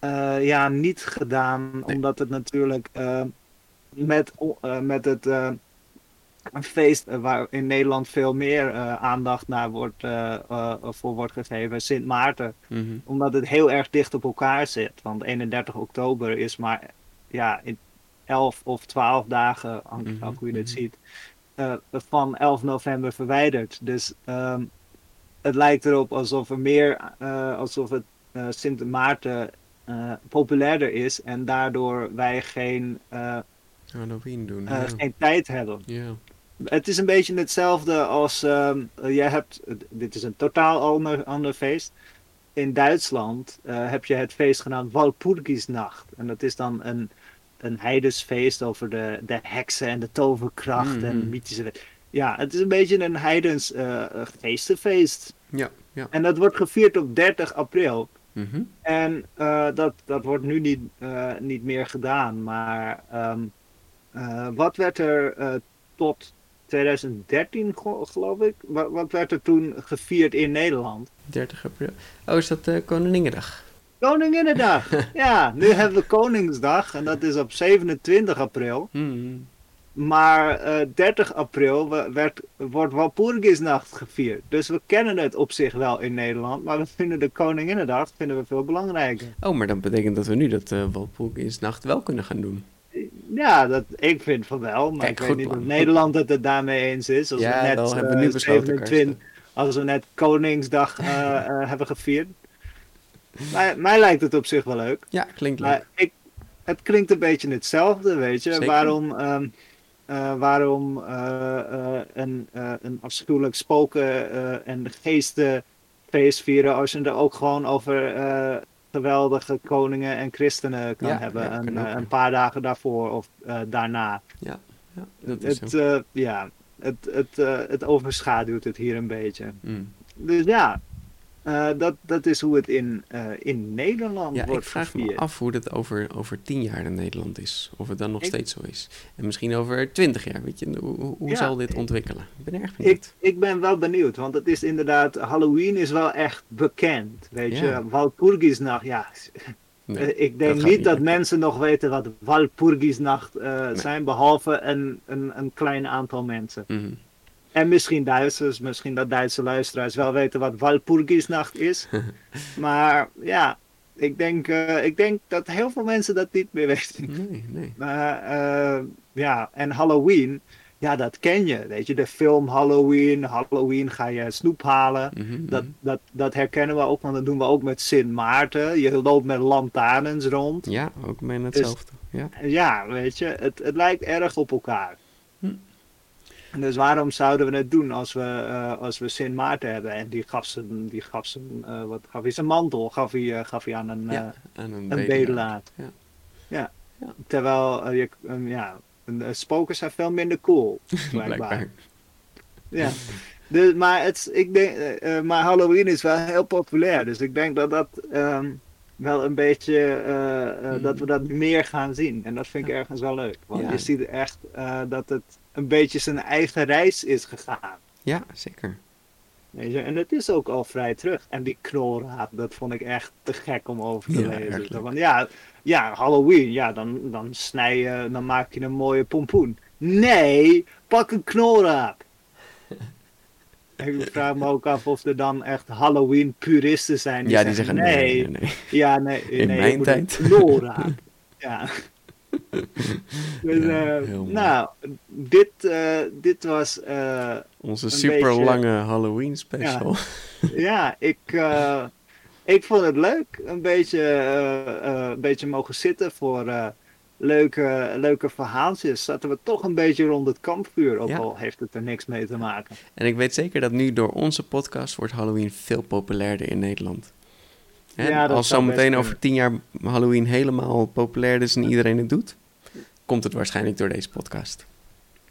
eh, ja, niet gedaan, Nee. omdat het natuurlijk met, met het een feest eh, waar in Nederland veel meer eh, aandacht naar wordt, eh, voor wordt gegeven, Sint Maarten. mhm. Omdat het heel erg dicht op elkaar zit. Want 31 oktober is maar ja, in 11 of 12 dagen, hangt Mhm, hoe je dit mhm. ziet, van 11 november verwijderd. Dus ehm, het lijkt erop alsof er meer, alsof het Sint Maarten populairder is en daardoor wij geen, Halloween doen. ja. geen tijd hebben. ja. Het is een beetje hetzelfde als eh, jij hebt. Dit is een totaal ander, ander feest. In Duitsland eh, heb je het feest genaamd Walpurgisnacht. En dat is dan een, een heidensfeest over de, de heksen en de toverkracht en mythische. Ja, het is een beetje een heidens geestenfeest. Ja, ja. En dat wordt gevierd op 30 april. Mhm. En dat, dat wordt nu niet, niet meer gedaan. Maar ehm, eh, wat werd er tot 2013, go- geloof ik? Wat, wat werd er toen gevierd in Nederland? 30 april. Oh, is dat uh, Koninginnedag? Koninginnedag! ja, nu hebben we Koningsdag en dat is op 27 april. Mhm. Maar eh 30 april we- werd, wordt Walpurgisnacht gevierd. Dus we kennen het op zich wel in Nederland. Maar we vinden de Koninginnedag vinden we veel belangrijker. Oh, maar dat betekent dat we nu dat uh, Walpurgisnacht wel kunnen gaan doen. Ja, dat, ik vind van wel, maar Kijk, ik weet niet plan. of Nederland het er daarmee eens is. Als Ja, we net, hebben we eh, nu besloten, 27 als we net Koningsdag eh, eh, hebben gevierd. Mij, mij lijkt het op zich wel leuk. Ja, klinkt leuk. Maar ik, het klinkt een beetje hetzelfde, weet je. Zeker. Waarom, ehm, eh, waarom een, een afschuwelijk spoken en geestenfeest vieren als je er ook gewoon over geweldige koningen en christenen kan Ja, hebben. ja, een, kan eh, ja. een paar dagen daarvoor of eh, daarna. Ja, dat is Het, eh, ja, het, het, het overschaduwt het hier een beetje. Mm. Dus ja, eh, dat, dat is hoe het in, eh, in Nederland Ja, ik wordt vraag me af hoe dat over, over tien jaar in Nederland is. Of het dan nog Ik- steeds zo is. En misschien over twintig jaar, weet je. Hoe, hoe- Ja. zal dit ontwikkelen? Ik ben erg Ik, benieuwd. ik ben wel benieuwd, want het is inderdaad, Halloween is wel echt bekend. Weet Ja. je, Walpurgisnacht, ja. Nee, eh, ik denk dat niet, dat mensen nog weten wat Walpurgisnacht Nee. zijn, behalve een, een, een klein aantal mensen. Mhm. En misschien Duitsers, misschien dat Duitse luisteraars wel weten wat Walpurgisnacht is. maar ja, ik denk, eh, ik denk dat heel veel mensen dat niet meer weten. Nee, nee. Maar eh, ja, en Halloween, ja, dat ken je. Weet je, de film Halloween. Halloween ga je snoep halen. Mhm, Dat, mhm. dat, dat herkennen we ook, want dat doen we ook met Sint Maarten. Je loopt met lantaarns rond. Ja, ook bijna hetzelfde. Ja. Ja, weet je, het, het lijkt erg op elkaar. Dus waarom zouden we het doen als we, uh, als we Sint Maarten hebben? En die gaf zijn, die gaf zijn uh, wat gaf hij? Zijn mantel gaf hij, uh, gaf hij aan een, ja, aan een, een bedelaar. Ja. Ja. ja. Terwijl je, um, ja, spoken zijn veel minder cool, blijkbaar. ja. Dus, maar, het, ik denk, maar Halloween is wel heel populair. Dus ik denk dat dat um, wel een beetje, mm. dat we dat meer gaan zien. En dat vind ik ergens wel leuk. Want je ziet echt dat het een beetje zijn eigen reis is gegaan. Ja, zeker. Weet je, en het is ook al vrij terug. En die knolraad, dat vond ik echt te gek om over te lezen. Van, ja, ja, Halloween, ja, dan, dan snij je, dan maak je een mooie pompoen. Nee, pak een knolraad. ik vraag me ook af of er dan echt Halloween-puristen zijn. Die ja, die zeggen, nee, nee, nee, Ja, nee, In nee, mijn tijd. Knolraad. ja. dus, uh, nou, dit, uh, dit was. Uh, Onze super lange Halloween special. Ja, ja ik, ik vond het leuk. Een beetje, een beetje mogen zitten voor leuke, leuke verhaaltjes. Zaten we toch een beetje rond het kampvuur, ook al heeft het er niks mee te maken. En ik weet zeker dat nu door onze podcast wordt Halloween veel populairder in Nederland. Ja, als zometeen over tien jaar Halloween helemaal populair is en iedereen het doet, komt het waarschijnlijk door deze podcast.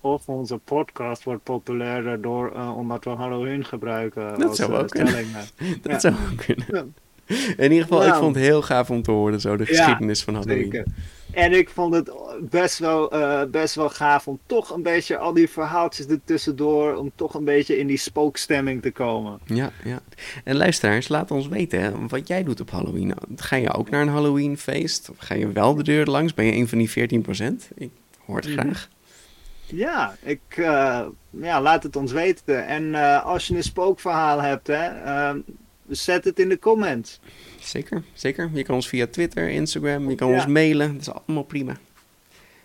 Of onze podcast wordt populairder door, uh, omdat we Halloween gebruiken. Dat zou ook kunnen. dat zou ook kunnen. In ieder geval, ik nou. vond het heel gaaf om te horen, zo de geschiedenis van Halloween. Zeker. En ik vond het best wel, uh, best wel gaaf om toch een beetje al die verhaaltjes ertussendoor, om toch een beetje in die spookstemming te komen. Ja, ja. En luisteraars, laat ons weten hè, wat jij doet op Halloween. Ga je ook naar een Halloweenfeest? Of ga je wel de deur langs? Ben je een van die 14%? Ik hoor het mhm. graag. Ja, ik, uh, ja, laat het ons weten. En uh, als je een spookverhaal hebt, hè, zet het in de comments. Zeker, zeker. Je kan ons via Twitter, Instagram, je kan ons mailen. Dat is allemaal prima.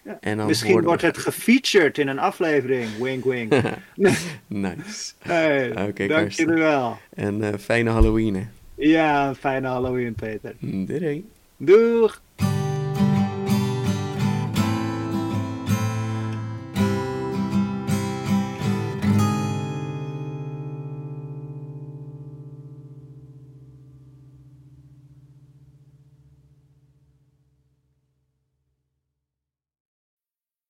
Ja. En Misschien wordt het gefeatured in een aflevering. Wink, wink. nice. Hey, okay, dank jullie wel. En uh, fijne Halloween. Ja, fijne Halloween, Peter. Doei. Doeg.